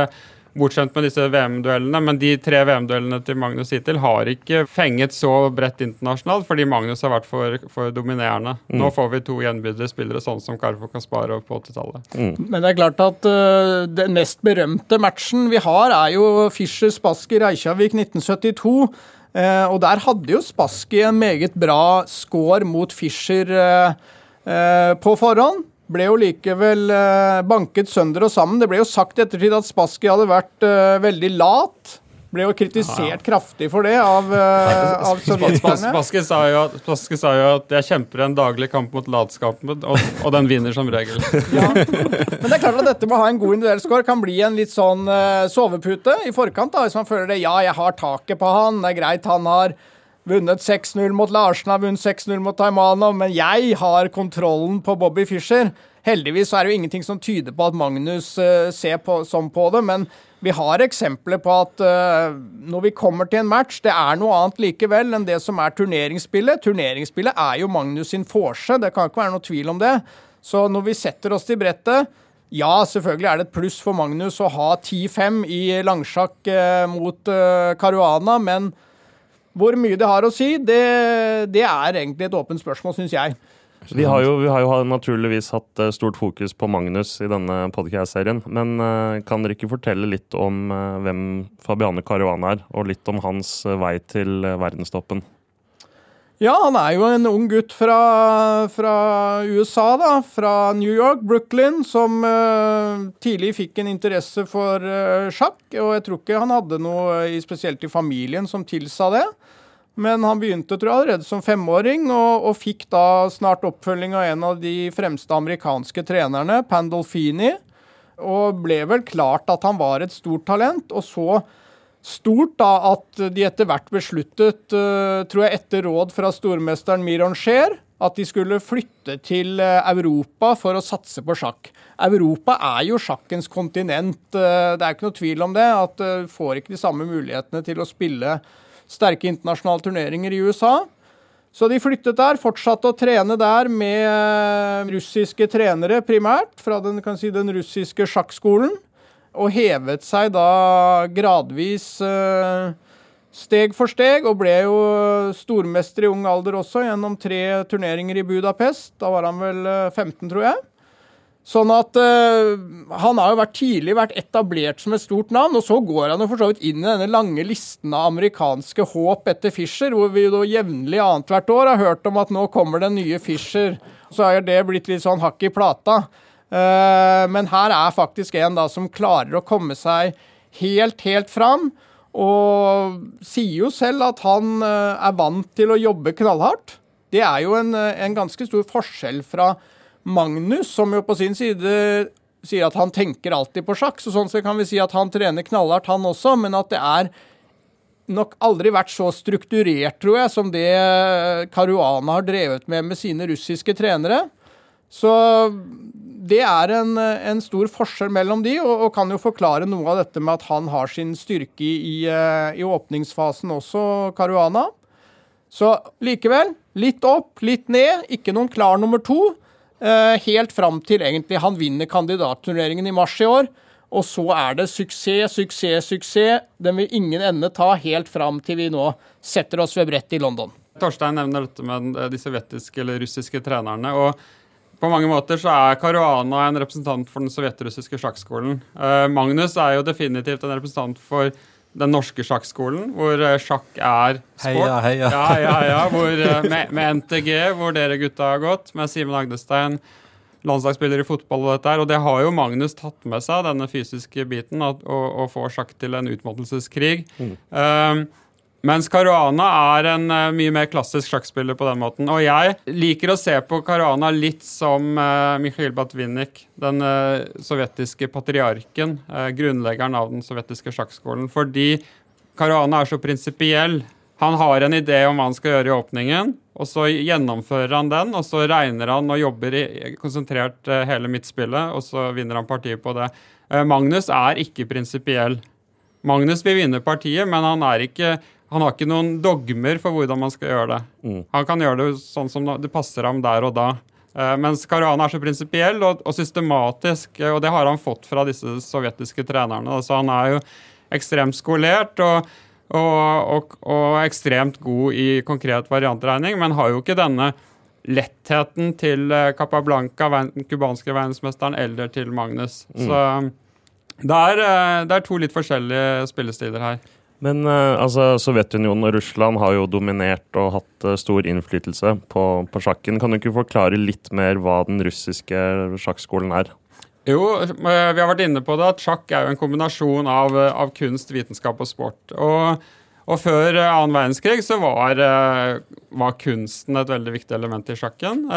bortskjemt med disse VM-duellene, men de tre VM-duellene til Magnus hittil har ikke fenget så bredt internasjonalt, fordi Magnus har vært for, for dominerende. Mm. Nå får vi to gjenbydde spillere, sånn som Karpo spare på 80-tallet. Mm. Men det er klart at uh, den mest berømte matchen vi har, er jo Fischer Spassky Reykjavik 1972. Uh, eh, og der hadde jo Spaski en meget bra score mot Fischer uh, på forhånd ble jo likevel uh, banket sønder og sammen. Det ble jo sagt i ettertid at Spassky hadde vært uh, veldig lat. Ble jo kritisert ja, ja. kraftig for det av, uh, av sovjeterne. Spassky sa, sa, jo at 'jeg kjemper en daglig kamp mot latskapen', og, og, den vinner som regel. Ja. Men det er klart at dette med å ha en god individuell score kan bli en litt sånn sovepute i forkant. da, Hvis man føler det 'ja, jeg har taket på han', det er greit, han har vunnet 6-0 mot Larsen, har vunnet 6-0 mot Taimanov, men jeg har kontrollen på Bobby Fischer. Heldigvis er det jo ingenting som tyder på at Magnus uh, ser på, som på det, men vi har eksempler på at uh, når vi kommer til en match, det er noe annet likevel enn det som er turneringsspillet. Turneringsspillet er jo Magnus sin forse, det kan ikke være noe tvil om det. Så når vi setter oss til brettet ja, selvfølgelig er det et pluss for Magnus å ha 10-5 i langsjakk uh, mot Caruana, men hvor mye det har å si, det, det er egentlig et åpent spørsmål, syns jeg. Vi har, jo, vi har jo naturligvis hatt eh, stort fokus på Magnus i denne podcast-serien. Men uh, kan dere ikke fortelle litt om uh, hvem Fabiane Caruana er, og litt om hans vei til verdenstoppen? Ja, han er jo en ung gutt fra, fra USA, da. Fra New York, Brooklyn, som tidlig fikk en interesse for sjakk. Og jeg tror ikke han hadde noe spesielt i familien som tilsa det. Men han begynte tror jeg, allerede som femåring, og, og, fikk da snart oppfølging av en av de fremste amerikanske trenerne, Pandolfini. Og ble vel klart at han var et stort talent. Og så stort da at de etter hvert besluttet, uh, tror jeg etter råd fra stormesteren Miron Scheer, at de skulle flytte til uh, Europa for å satse på sjakk. Europa er jo sjakkens kontinent. Uh, det er ikke noe tvil om det. At du får ikke de samme mulighetene til å spille sterke internasjonale turneringer i USA. Så de flyttet der, fortsatte å trene der med eh, russiske trenere primært, fra den, si, den russiske sjakkskolen, og hevet seg da gradvis uh, steg for steg, og ble jo stormester i ung alder også, gjennom tre turneringer i Budapest. Da var han vel 15, eh, tror jeg. Sånn at uh, Han har jo vært tidlig vært etablert som et stort navn, og så går han jo for så vidt inn i denne lange listen av amerikanske håp etter Fischer, hvor vi jo jevnlig annethvert år har hørt om at nå kommer den nye Fischer. Så har det blitt litt sånn hakk i plata. Uh, men her er faktisk en da som klarer å komme seg helt, helt fram. Og sier jo selv at han uh, er vant til å jobbe knallhardt. Det er jo en, en ganske stor forskjell fra Magnus, som jo på sin side sier at han tenker alltid på sjakk, så sånn sett kan vi si at han trener knallhardt, han også, men at det er nok aldri vært så strukturert, tror jeg, som det Caruana har drevet med med sine russiske trenere. Så det er en, en stor forskjell mellom de, og, og, kan jo forklare noe av dette med at han har sin styrke i, i åpningsfasen også, Caruana. Så likevel, litt opp, litt ned. Ikke noen klar nummer to. Eh, helt fram til egentlig han vinner kandidatturneringen i mars i år. Og så er det suksess, suksess, suksess. Den vil ingen ende ta helt fram til vi nå setter oss ved brettet i London. Torstein nevner dette med de sovjetiske eller russiske trenerne. og på mange måter så er Caruana en representant for den sovjetrussiske sjakkskolen. Uh, Magnus er jo definitivt en representant for den norske sjakkskolen, hvor eh, sjakk er sport. Heia, heia. Ja, ja, ja, hvor, eh, med, med, NTG, hvor dere gutta har gått, med Simen Agdestein, landslagsspiller i fotball og dette her. Og det har jo Magnus tatt med seg, denne fysiske biten, å, å få sjakk til en utmattelseskrig. Mm. Um, mens Caruana er en uh, mye mer klassisk sjakkspiller på den måten. Og jeg liker å se på Caruana litt som uh, Mikhail Batvinnik, den uh, sovjetiske patriarken, grunnleggeren av den sovjetiske sjakkskolen. Fordi Caruana er så prinsipiell. Han har en idé om hva han skal gjøre i åpningen, og så gjennomfører han den, og så regner han og jobber i, konsentrert hele midtspillet, og så vinner han partiet på det. Magnus er ikke prinsipiell. Magnus vil vinne partiet, men han er ikke han har ikke noen dogmer for hvordan man skal gjøre det. Mm. Han kan gjøre det sånn som det passer ham der og da. Uh, mens Caruana er så prinsipiell og, og, systematisk, eh, og det har han fått fra disse sovjetiske trenerne. Så han er jo ekstremt skolert og, og, og ekstremt god i konkret variantregning, men har jo ikke denne lettheten til eh, Capablanca, den cubanske verdensmesteren, eller til Magnus. Mm. Så det er, det er to litt forskjellige spillestiler her. Men uh, altså, Sovjetunionen og Russland har jo dominert og hatt uh, stor innflytelse på, på, sjakken. Kan du ikke forklare litt mer hva den russiske sjakkskolen er? Jo, eh, vi har vært inne på det at sjakk er jo en kombinasjon av, av kunst, vitenskap og sport. Og, og før annen verdenskrig så var, var, kunsten et veldig viktig element i sjakken.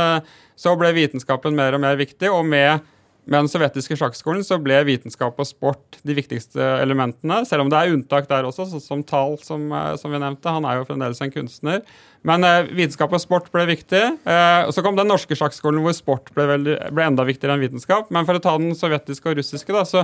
Så ble vitenskapen mer og mer viktig, og med med den sovjetiske sjakkskolen så ble vitenskap og sport de viktigste elementene. Selv om det er unntak der også, sånn som Tal, som, eh, som, vi nevnte. Han er jo fremdeles en kunstner. Men eh, vitenskap og sport ble viktig. Eh, og Så kom den norske sjakkskolen hvor sport ble, veldig, ble, enda viktigere enn vitenskap. Men for å ta den sovjetiske og russiske, da, så,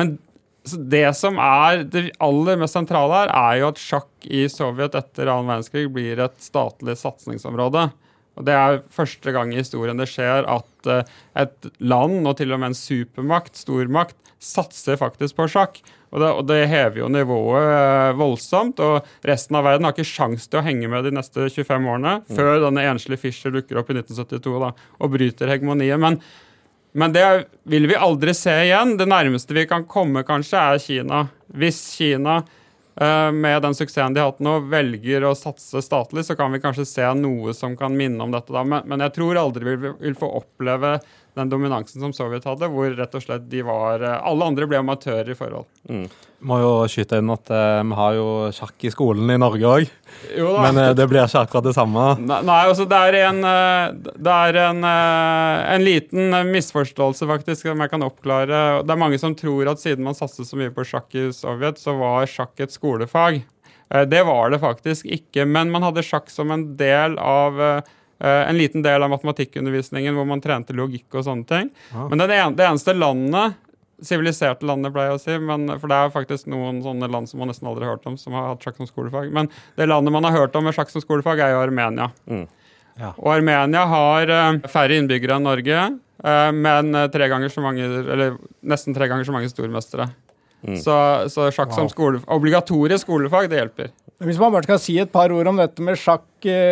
men, så det som er det aller mest sentrale her, er jo at sjakk i Sovjet etter annen verdenskrig blir et statlig satsingsområde. Og Det er første gang i historien det skjer at uh, et land, og til og med en supermakt, stormakt, satser faktisk på sjakk. Og det, og det hever jo nivået uh, voldsomt. Og resten av verden har ikke sjans til å henge med de neste 25 årene, mm. før denne enslige Fischer dukker opp i 1972 da, og bryter hegemoniet. Men, men det vil vi aldri se igjen. Det nærmeste vi kan komme, kanskje, er Kina. Hvis Kina Eh, med den suksessen de har hatt nå, velger å satse statlig, så kan vi kanskje se noe som kan minne om dette. da. Men, men jeg tror aldri vi vil få oppleve den dominansen som Sovjet hadde, hvor rett og slett de var eh, Alle andre ble amatører i forhold. Mm. Må jo skyte inn at eh, vi har jo sjakk i skolen i Norge òg. Men eh, det blir ikke akkurat det samme. Nei, nei altså det er en, det er en, en liten misforståelse, faktisk, som jeg kan oppklare. Det er mange som tror at siden man satset så mye på sjakk i Sovjet, så var sjakk et skolefag. Det var det faktisk ikke. Men man hadde sjakk som en del av en liten del av matematikkundervisningen hvor man trente logikk og sånne ting. Ja. Men det, det eneste landet siviliserte landet, pleier jeg å si. Men, for det er faktisk noen sånne land som man nesten aldri har hørt om, som har hatt sjakk som skolefag. Men det landet man har hørt om med sjakk som skolefag, er jo Armenia. Mm. Ja. Og Armenia har uh, færre innbyggere enn Norge, uh, men tre ganger så mange, eller nesten tre ganger så mange stormestere. Mm. Så, så, sjakk wow. som skole, obligatorisk skolefag, det hjelper. Hvis man bare skal si et par ord om dette med sjakk,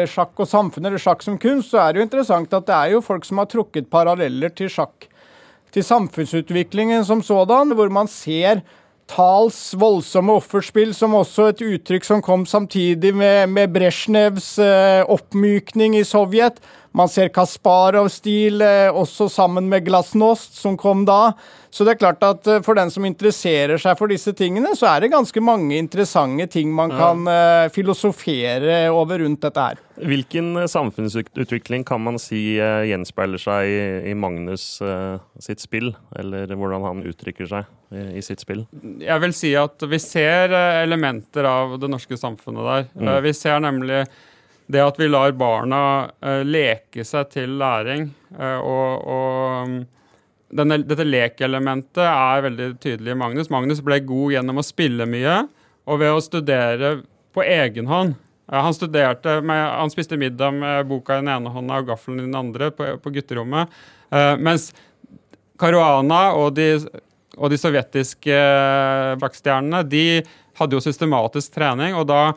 sjakk og samfunn, eller sjakk som kunst, så er det jo interessant at det er jo folk som har trukket paralleller til sjakk til samfunnsutviklingen som sådan, hvor man ser Tals voldsomme offerspill som også et uttrykk som kom samtidig med, med Brezjnevs eh, oppmykning i Sovjet. Man ser Kasparov-stil eh, også sammen med Glasnost, som kom da. Så det er klart at eh, for den som interesserer seg for disse tingene, så er det ganske mange interessante ting man kan uh, filosofere over rundt dette her. Hvilken samfunnsutvikling kan man si gjenspeiler seg i, Magnus sitt spill, eller hvordan han uttrykker seg i, i, sitt spill? Jeg vil si at vi ser elementer av det norske samfunnet der. Mm. vi ser nemlig det at vi lar barna uh, leke seg til læring, uh, og, og um, denne, dette lekelementet er veldig tydelig i Magnus. Magnus ble god gjennom å spille mye og ved å studere på egen hånd. Uh, han, med, han spiste middag med boka i den ene hånda og gaffelen i den andre på, på gutterommet. mens Caruana og de, og de sovjetiske bakstjernene, de hadde jo systematisk trening. og da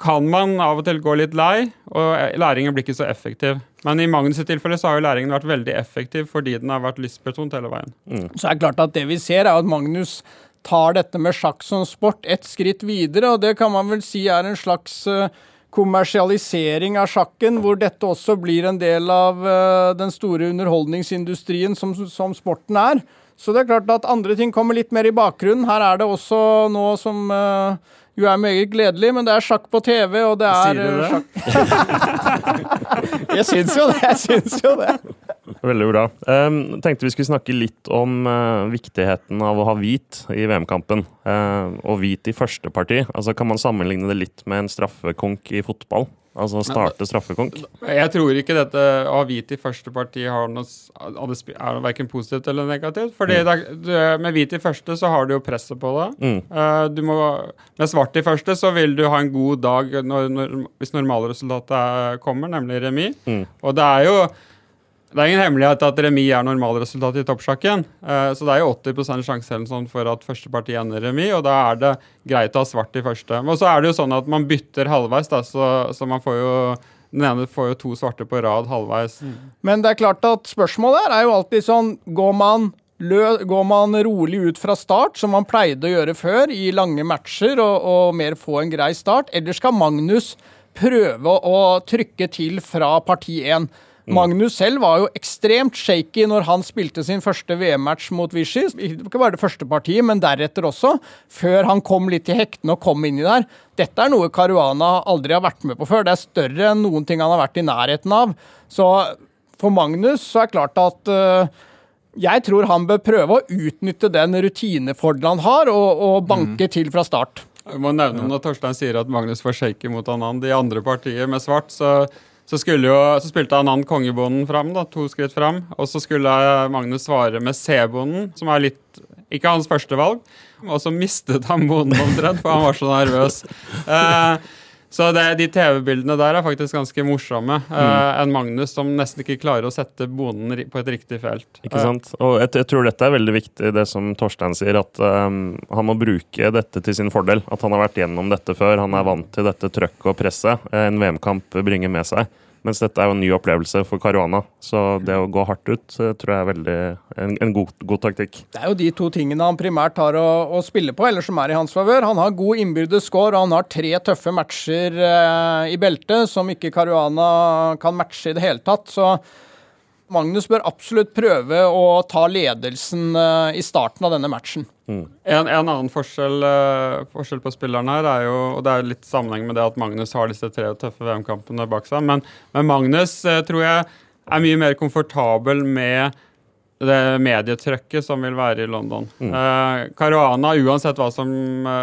kan man av og til gå litt lei, og læringen blir ikke så effektiv. Men i Magnus' tilfelle så har jo læringen vært veldig effektiv fordi den har vært lystbetont hele veien. Mm. Så er det klart at det vi ser, er at Magnus tar dette med sjakk som sport et skritt videre, og det kan man vel si er en slags uh, kommersialisering av sjakken, hvor dette også blir en del av uh, den store underholdningsindustrien som, som, sporten er. Så det er klart at andre ting kommer litt mer i bakgrunnen. Her er det også nå som uh, jo er meget gledelig, men det er sjakk på TV, og det er Sier du det? Eh, jeg syns jo det. Jeg syns jo det. Veldig bra. Um, tenkte vi skulle snakke litt om uh, viktigheten av å ha hvit i VM-kampen. Uh, og hvit i første parti. Altså, kan man sammenligne det litt med en straffekonk i fotball? Altså starte straffekonk? Jeg tror ikke dette å ha hvit i første parti har noe, er verken positivt eller negativt. Fordi mm. med hvit i første så har du jo presset på deg. Mm. Uh, må, med svart i første så vil du ha en god dag når, når, hvis normalresultatet kommer, nemlig remis. Mm. Og det er jo det er ingen hemmelighet at remis er normalresultatet i toppsjakken. Eh, så det er jo 80 sjanse sånn for at første parti ender remis, og da er det greit å ha svart i første. Men så er det jo sånn at man bytter halvveis, da, så, så, man får jo den ene får jo to svarte på rad halvveis. Mm. Men det er klart at spørsmålet her er jo alltid sånn Går man går man rolig ut fra start, som man pleide å gjøre før, i lange matcher og, og, mer få en grei start? Eller skal Magnus prøve å trykke til fra parti 1? Magnus selv var jo ekstremt shaky når han spilte sin første VM-match mot Vichy. Ikke bare det første partiet, men deretter også. Før han kom litt i hektene og kom inni der. Dette er noe Caruana aldri har vært med på før. Det er større enn noen ting han har vært i nærheten av. Så for Magnus så er det klart at uh, Jeg tror han bør prøve å utnytte den rutinefordelen han har, og, og banke til fra start. Jeg må nevne Når Torstein sier at Magnus får shaky mot han, han de andre partiene med svart, så, så, jo, så spilte Anand kongebonden fram, da, to skritt fram. Og så skulle Magnus svare med C-bonden, som er litt ikke hans første valg. Og så mistet han bonden omtrent, for han var så nervøs. Eh, så det, de TV-bildene der er faktisk ganske morsomme. Mm. Uh, en Magnus som nesten ikke klarer å sette bonden på et riktig felt. Ikke sant? Og jeg, jeg, tror dette er veldig viktig, det som Torstein sier, at um, han må bruke dette til sin fordel. At han har vært gjennom dette før. Han er vant til dette trøkket og presset en VM-kamp bringer med seg. Mens dette er jo en ny opplevelse for Caruana. Så det å gå hardt ut eh, tror jeg er veldig en, en god, god, taktikk. Det er jo de to tingene han primært har å, å spille på, eller som er i hans favør. Han har god innbyrdes score, og han har tre tøffe matcher eh, i beltet som ikke Caruana kan matche i det hele tatt. Så Magnus bør absolutt prøve å ta ledelsen uh, i starten av denne matchen. Mm. En, en, annen forskjell, uh, forskjell, på spilleren her er jo, og det er litt sammenheng med det at Magnus har disse tre tøffe VM-kampene bak seg, men, men Magnus uh, tror jeg er mye mer komfortabel med det medietrykket som vil være i London. Mm. Caruana, uansett som,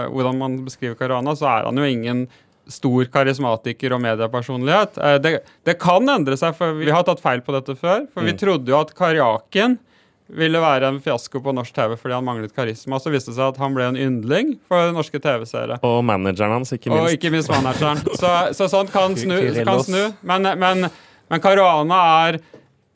hvordan man beskriver Caruana, så er han jo ingen stor karismatiker og mediepersonlighet. Eh, det, det, kan endre seg, for vi har tatt feil på dette før. For mm. vi trodde jo at Karjakin ville være en fiasko på norsk TV fordi han manglet karisma. Så viste det seg at han ble en yndling for norske TV-seere. Og manageren hans, ikke minst. Og ikke minst manageren. Så, så sånt kan snu. Kan snu. Men, men, men Caruana er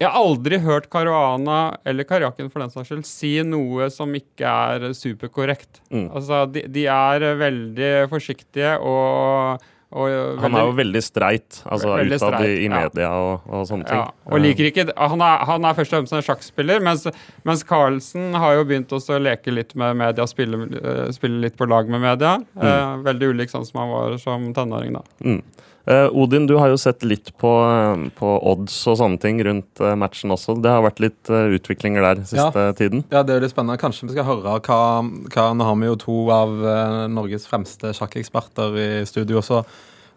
jeg har aldri hørt Caruana, eller Karjakin for den saks skyld, si noe som ikke er superkorrekt. Mm. Altså, de, de, er veldig forsiktige og, og veldig, Han er jo veldig streit, altså veldig utad streit, i, i media ja. og, og, sånne ting. Ja, og liker ikke, han er, han er først og fremst en sjakkspiller, mens, mens Carlsen har jo begynt å leke litt med media, spille, eh, spille litt på lag med media. Mm. Eh, veldig ulik sånn som han var som tenåring, da. Mm. Uh, Odin, du har jo sett litt på, uh, på, odds og sånne ting rundt uh, matchen også. Det har vært litt utviklinger der siste ja. tiden? Ja, det er jo litt spennende. Kanskje vi skal høre hva, hva Nå har vi jo to av Norges fremste sjakkeksperter i studio. Så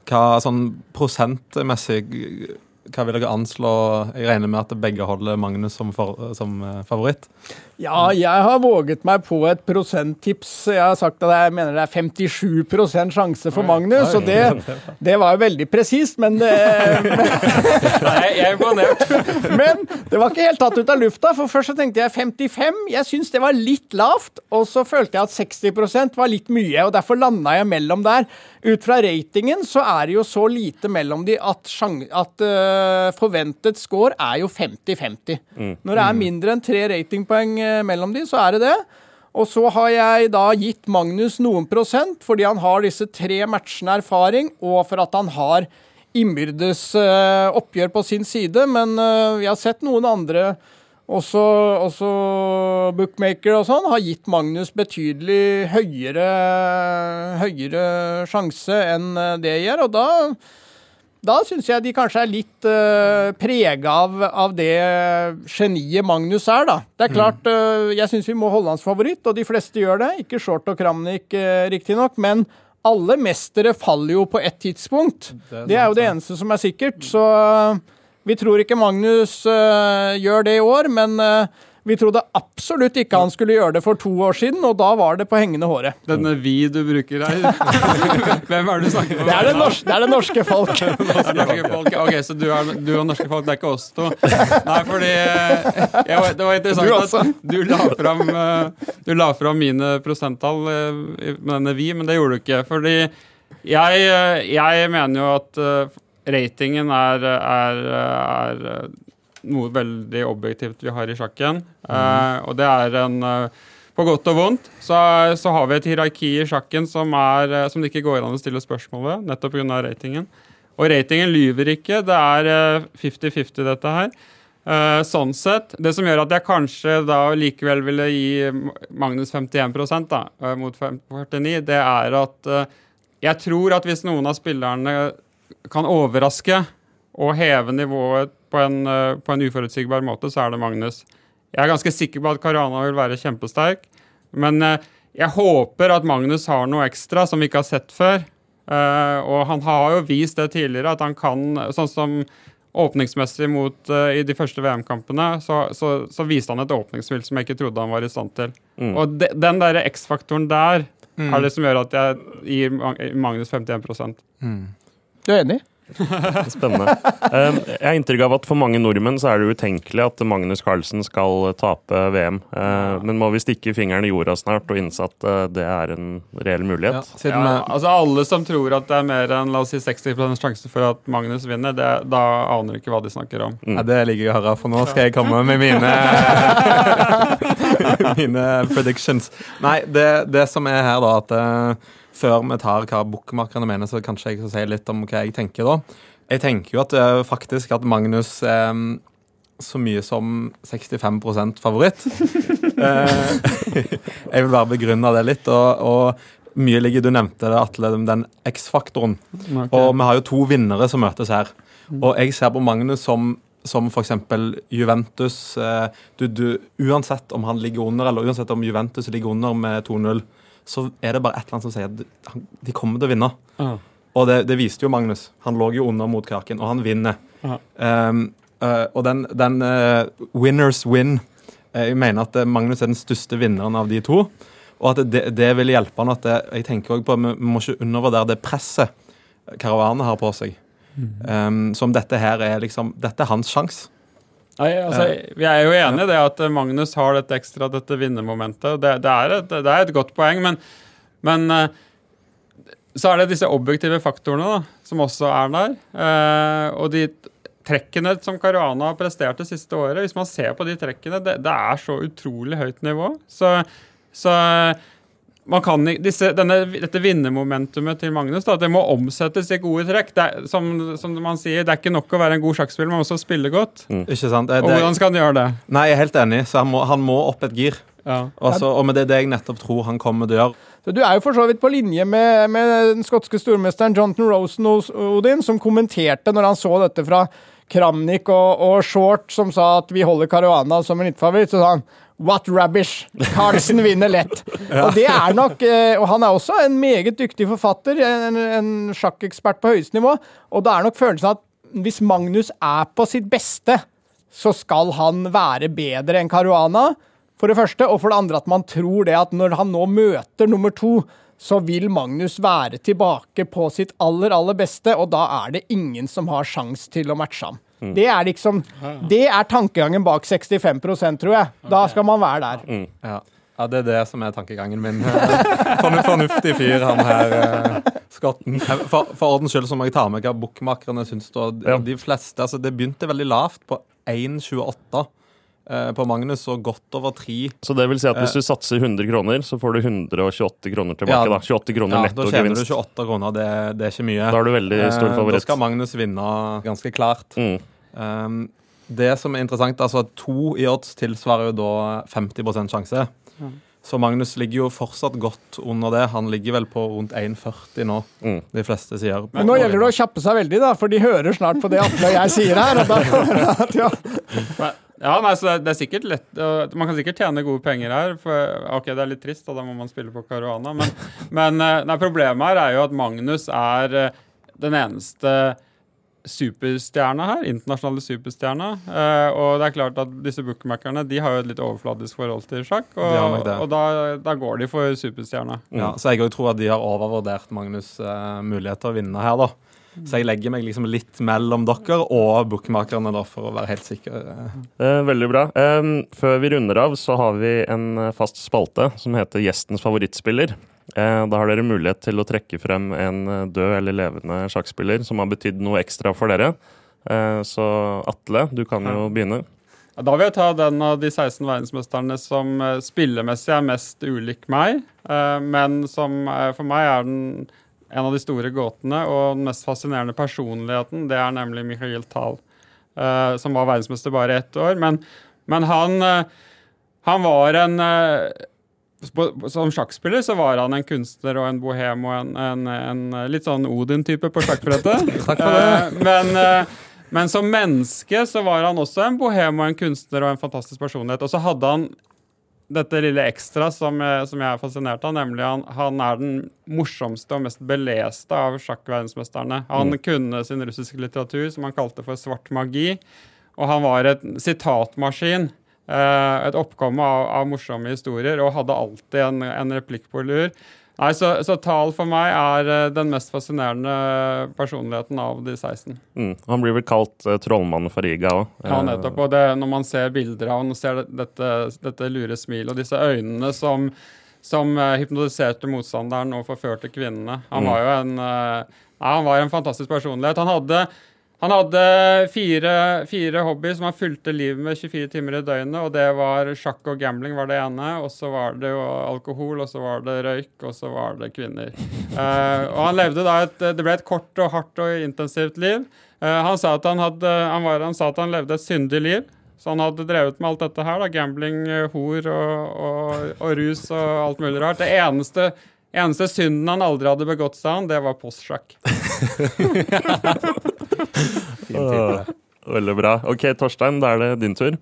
hva sånn prosentmessig hva vil dere anslå? Jeg regner med at begge holder Magnus som, for, som favoritt? Ja, jeg har våget meg på et prosenttips. Jeg har sagt at jeg mener det er 57% sjanse for Magnus, og det, det var jo veldig presist, men det Nei, jeg er imponert. Men det var ikke helt tatt ut av lufta, for først så tenkte jeg 55. Jeg syns det var litt lavt, og så følte jeg at 60% var litt mye, og derfor landa jeg mellom der. Ut fra ratingen så er det jo så lite mellom de at, at uh, forventet score er jo 50-50. Mm. Når det er mindre enn tre ratingpoeng mellom de, så er det det. Og så har jeg da gitt Magnus noen prosent fordi han har disse tre matchene erfaring, og for at han har innbyrdes uh, oppgjør på sin side. Men vi har sett noen andre, også, også bookmaker og sånn, har gitt Magnus betydelig høyere, høyere sjanse enn det jeg gjør. Og da da syns jeg de kanskje er litt uh, prega av, av, det geniet Magnus er, da. Det er mm. klart, uh, jeg syns vi må holde hans favoritt, og de fleste gjør det. Ikke Short og Kramnik, uh, riktignok, men alle mestere faller jo på ett tidspunkt. Det er, det er jo det eneste som er sikkert. Så vi tror ikke Magnus uh, gjør det i år, men uh, vi trodde absolutt ikke han skulle gjøre det for to år siden, og da var det på hengende håret. Denne vi du bruker her, hvem er det du snakker med? Det er det, norske, det, er det norske folk. det norske folk. Ok, så du, er, du og norske folk, det er ikke oss to? Nei, fordi jeg, Det var interessant at du la, fram, eh, du la fram mine prosenttall eh, med denne vi, men det gjorde du ikke. Fordi jeg, eh, jeg mener jo at ratingen er, er, er noe veldig objektivt vi har i sjakken. Mm. Uh, og det er en uh, På godt og vondt så, så, har vi et hierarki i sjakken som, er, uh, som det ikke går an å stille spørsmål ved, nettopp pga. ratingen. Og ratingen lyver ikke. Det er 50-50, dette her. Uh, sånn sett. Det som gjør at jeg kanskje da likevel ville gi Magnus 51 da, uh, mot 49, det er at uh, jeg tror at hvis noen av spillerne kan overraske og heve nivået på en, eh, på en uforutsigbar måte, så er det Magnus. Jeg er ganske sikker på at Karana vil være kjempesterk, men eh, jeg håper at Magnus har noe ekstra som vi ikke har sett før. Uh, og han har jo vist det tidligere, at han kan Sånn som åpningsmessig mot, eh, i de første VM-kampene, så, så, så viste han et åpningsspill som jeg ikke trodde han var i stand til. Mm. Og de, den der X-faktoren der Mm. er det som gjør at jeg gir Magnus 51 mm. Du er enig? Spennende. Eh, Jeg har inntrykk av at for mange nordmenn så er det utenkelig at Magnus Carlsen skal tape VM. Eh, Men må vi stikke fingeren i jorda snart og innse at eh, det er en reell Ja, mulighet. siden ja, altså Alle som tror at det er mer enn la oss si 60 sjanse for at Magnus vinner, det, da aner ikke hva de snakker om. Ja, det ligger jeg her høre, for nå skal jeg komme med mine Mine predictions. Nei, det, det som er her, da, at eh, før vi tar hva bookmakerne mener, så kanskje jeg skal si litt om hva jeg tenker, da. Jeg tenker jo at eh, faktisk at Magnus mm, så mye som 65 favoritt. Eh, jeg vil bare begrunne det litt, og, og mye ligger Du nevnte det, Atle, den X-faktoren. Og vi har jo to vinnere som møtes her. Og jeg ser på Magnus som, som f.eks. Juventus. Eh, du, du, uansett om han ligger under, eller uansett om Juventus ligger under med 2-0, så er det bare et eller annet som sier at de- kommer til å vinne. Ja. Og det, det viste jo Magnus. Han lå jo under mot Kraken, og han vinner. Ja. Um, uh, og den, den eh, winners win eh, Jeg mener at eh, Magnus er den største vinneren av de to. Og at det, det vil hjelpe han. at det, Jeg tenker også på Vi må ikke undervurdere det presset Karavanen har på seg. Um, som dette her er liksom Dette er hans sjanse. Nei, altså, Vi er jo enige i det at Magnus har dette ekstra, dette vinnermomentet. Det, det, er, et, det er et godt poeng, men, men eh, så er det disse objektive faktorene da, som også er der. Eh, og de trekkene som Caruana har prestert det siste året, hvis man ser på de trekkene, det, det er så utrolig høyt nivå. Så, så kan, disse, denne, dette vinnermomentumet til Magnus da, det må omsettes i gode trekk. Det er, som, som man sier, det er ikke nok å være en god sjakkspiller, man må også spille godt. Ikke sant? Det, Og hvordan skal han gjøre det? nei, jeg er helt enig. Så han må, han må opp et gir. Ja. Også, og med det, det jeg nettopp tror han kommer til å gjøre. Så Du er jo for så vidt på linje med, med den skotske stormesteren Jonathan Rosen hos Odin, som kommenterte når han så dette fra Kramnik og, og Short, som sa at vi holder Caruana som en favoritt, så sa han What rubbish! Carlsen vinner lett. Og det er nok, eh, og han er også en meget dyktig forfatter, en, en sjakkekspert på høyeste nivå, og da er nok følelsen at hvis Magnus er på sitt beste, så skal han være bedre enn Caruana. For det første, og for det andre at man tror det at når han nå møter nummer to, så vil Magnus være tilbake på sitt aller, aller beste, og da er det ingen som har sjans til å matche ham. Det er liksom Det er tankegangen bak 65 tror jeg. Da skal man være der. Ja. ja, det er det som er tankegangen min. Fornuftig fyr, han her eh, skotten. For, for ordens skyld så må jeg ta med hva bookmakerne syns. da. De, fleste, altså Det begynte veldig lavt, på 1,28 eh, på Magnus, og godt over 3. Så det vil si at hvis du satser 100 kroner, så får du 128 kroner tilbake. Ja. da. 28 kroner Ja, da tjener du 28 kroner, det, det er ikke mye. Da er du veldig stor favoritt. Da skal Magnus vinne ganske klart. Mm. Um, det som er interessant, altså to i odds tilsvarer jo da 50% sjanse. Så Magnus ligger jo fortsatt godt under det. Han ligger vel på rundt 1,40 nå, Mm. de fleste sier. Men nå gjelder det å kjappe seg veldig, da, for de hører snart på det Atle og jeg sier her. Og da, ja. Ja, nei, så det, det er sikkert lett Man kan sikkert tjene gode penger her. For, ok, Det er litt trist, og da må man spille på Caruana. Men, men eh, nei, problemet her er jo at Magnus er eh, den eneste superstjerna her. Internasjonale superstjerna. Eh, og det er klart at disse bookmakerne de har jo et litt overfladisk forhold til sjakk. Og, og da, da går de for superstjerna. Ja, så jeg òg tror at de har overvurdert Magnus' eh, mulighet til å vinne her, da. Så jeg legger meg liksom litt mellom dere og bookmakerne, da, for å være helt sikker. eh. Eh, veldig bra. Eh, før vi runder av, så har vi en eh, fast spalte som heter Gjestens favorittspiller. Eh, da har dere mulighet til å trekke frem en eh, død eller levende sjakkspiller som har betydd noe ekstra for dere. Eh, så Atle, du kan jo begynne. Da vil jeg ta den av de 16 verdensmesterne som spillemessig er mest ulik meg, men som for meg er den en av de store gåtene og den mest fascinerende personligheten. Det er nemlig Michael Tal, eh, som var verdensmester bare ett år. Men, men han, han var en Som sjakkspiller så var han en kunstner og en bohem og en, en, en litt sånn Odin-type på sjakkbrettet. Takk for det. Eh, men, eh, men som menneske så var han også en bohem og en kunstner og en fantastisk personlighet. Og så hadde han dette lille ekstra som, jeg- som jeg er fascinert av, nemlig han, han er den morsomste og mest beleste av sjakkverdensmesterne. Han kunne sin russiske litteratur, som han kalte for svart magi, og han var et sitatmaskin. Eh, et oppkomme av, av morsomme historier, og hadde alltid en, en replikk på lur. Nei, så, så Tal for meg er eh, den mest fascinerende personligheten av de 16. Mm. Han blir vel kalt uh, trollmannen fra Riga òg. Ja, nettopp. Og det, når man ser bilder av han og ser dette, dette lure smilet og disse øynene som, som hypnotiserte motstanderen og forførte kvinnene. Han Mm. var jo en eh, ja, han var en fantastisk personlighet. Han hadde, han hadde fire, fire hobbyer som han fulgte livet med 24 timer i døgnet. og Det var sjakk og gambling var det ene. Og så var det jo alkohol, og så var det røyk, og så var det kvinner. Uh, og han levde da et, Det ble et kort og hardt og intensivt liv. Uh, han, sa at han, hadde, han, var, han sa at han levde et syndig liv. Så han hadde drevet med alt dette her. da, Gambling, eh, hor og, og, og rus og alt mulig rart. Det eneste, eneste synden han aldri hadde begått, sa han, det var postsjakk. Veldig bra. OK, Torstein, da er det din tur.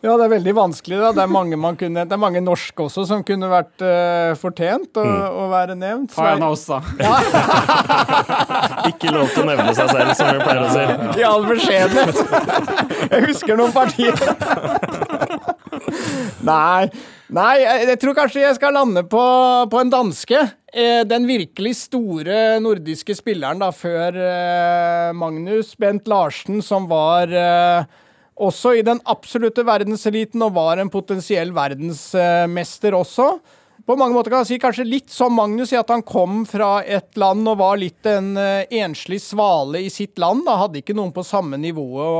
Ja, det er veldig vanskelig. da. Det er mange, man kunne, det er mange norske også som kunne vært uh, fortjent å, å være nevnt. Ta en av oss, da. Ikke lov til å nevne seg selv, som vi pleier å si. I all beskjedenhet. Jeg husker noen partier. Nei, nei, jeg tror kanskje jeg skal lande på, på en danske. Eh, Den virkelig store nordiske spilleren da, før eh, Magnus, Bent Larsen, som var eh, også i den absolutte verdenseliten og var en potensiell verdensmester også. På mange måter kan jeg si kanskje litt som Magnus, i at han kom fra et land og var litt en enslig svale i sitt land. da, Hadde ikke noen på samme nivå å,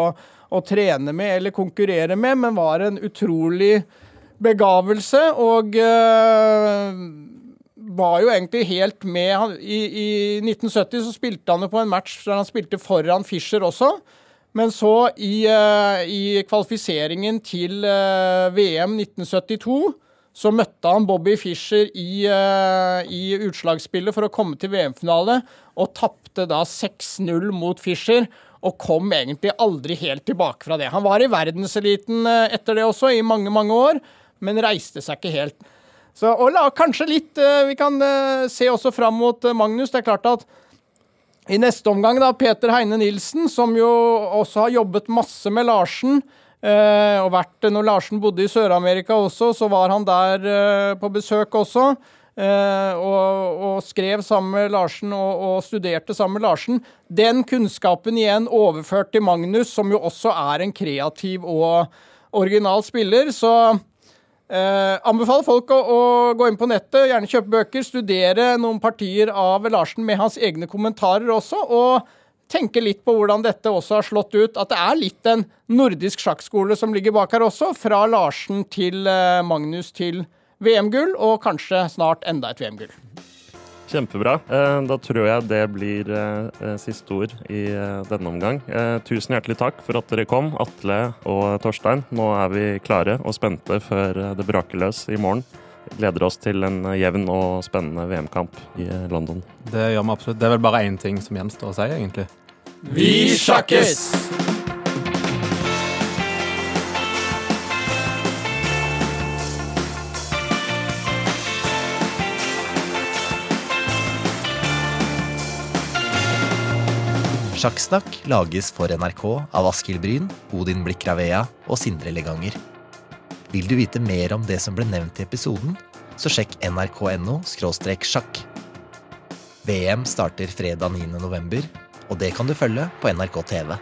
å trene med eller konkurrere med, men var en utrolig begavelse. Og eh, var jo egentlig helt med i, I 1970 så spilte han jo på en match der han spilte foran Fischer også. Men så, i, eh, i kvalifiseringen til eh, VM 1972, så møtte han Bobby Fischer i, uh, i utslagsspillet for å komme til VM-finale, og tapte da 6-0 mot Fischer. Og kom egentlig aldri helt tilbake fra det. Han var i verdenseliten eh, etter det også, i mange, mange år, men reiste seg ikke helt. Så, og la, kanskje litt eh, Vi kan eh, se også fram mot Magnus. Det er klart at i neste omgang, da, Peter Heine Nilsen, som jo også har jobbet masse med Larsen. Og vært, når Larsen bodde i Sør-Amerika også, så var han der på besøk også. Eh, og, og skrev sammen med Larsen og, og studerte sammen med Larsen. Den kunnskapen igjen overført til Magnus, som jo også er en kreativ og original spiller. Så Eh, anbefaler folk å, å gå inn på nettet, gjerne kjøpe bøker, studere noen partier av Larsen med hans egne kommentarer også, og tenke litt på hvordan dette også har slått ut. At det er litt en nordisk sjakkskole som ligger bak her også, fra Larsen til eh, Magnus til VM-gull, og kanskje snart enda et VM-gull. Kjempebra. Eh, Da tror jeg det blir eh, siste ord i eh, denne omgang. Eh, Tusen hjertelig takk for at dere kom, Atle og Torstein. Nå er vi klare og spente før eh, det braker løs i morgen. Gleder oss til en eh, jevn og spennende VM-kamp i eh, London. Det gjør vi absolutt. Det er vel bare én ting som gjenstår å si, egentlig. Vi sjakkes! Sjakksnakk lages for NRK av Askild Bryn, Odin Blikk Ravea og Sindre Leganger. Vil du vite mer om det som ble nevnt i episoden, så sjekk nrk.no sjakk. VM starter fredag 9. november, og det kan du følge på NRK TV.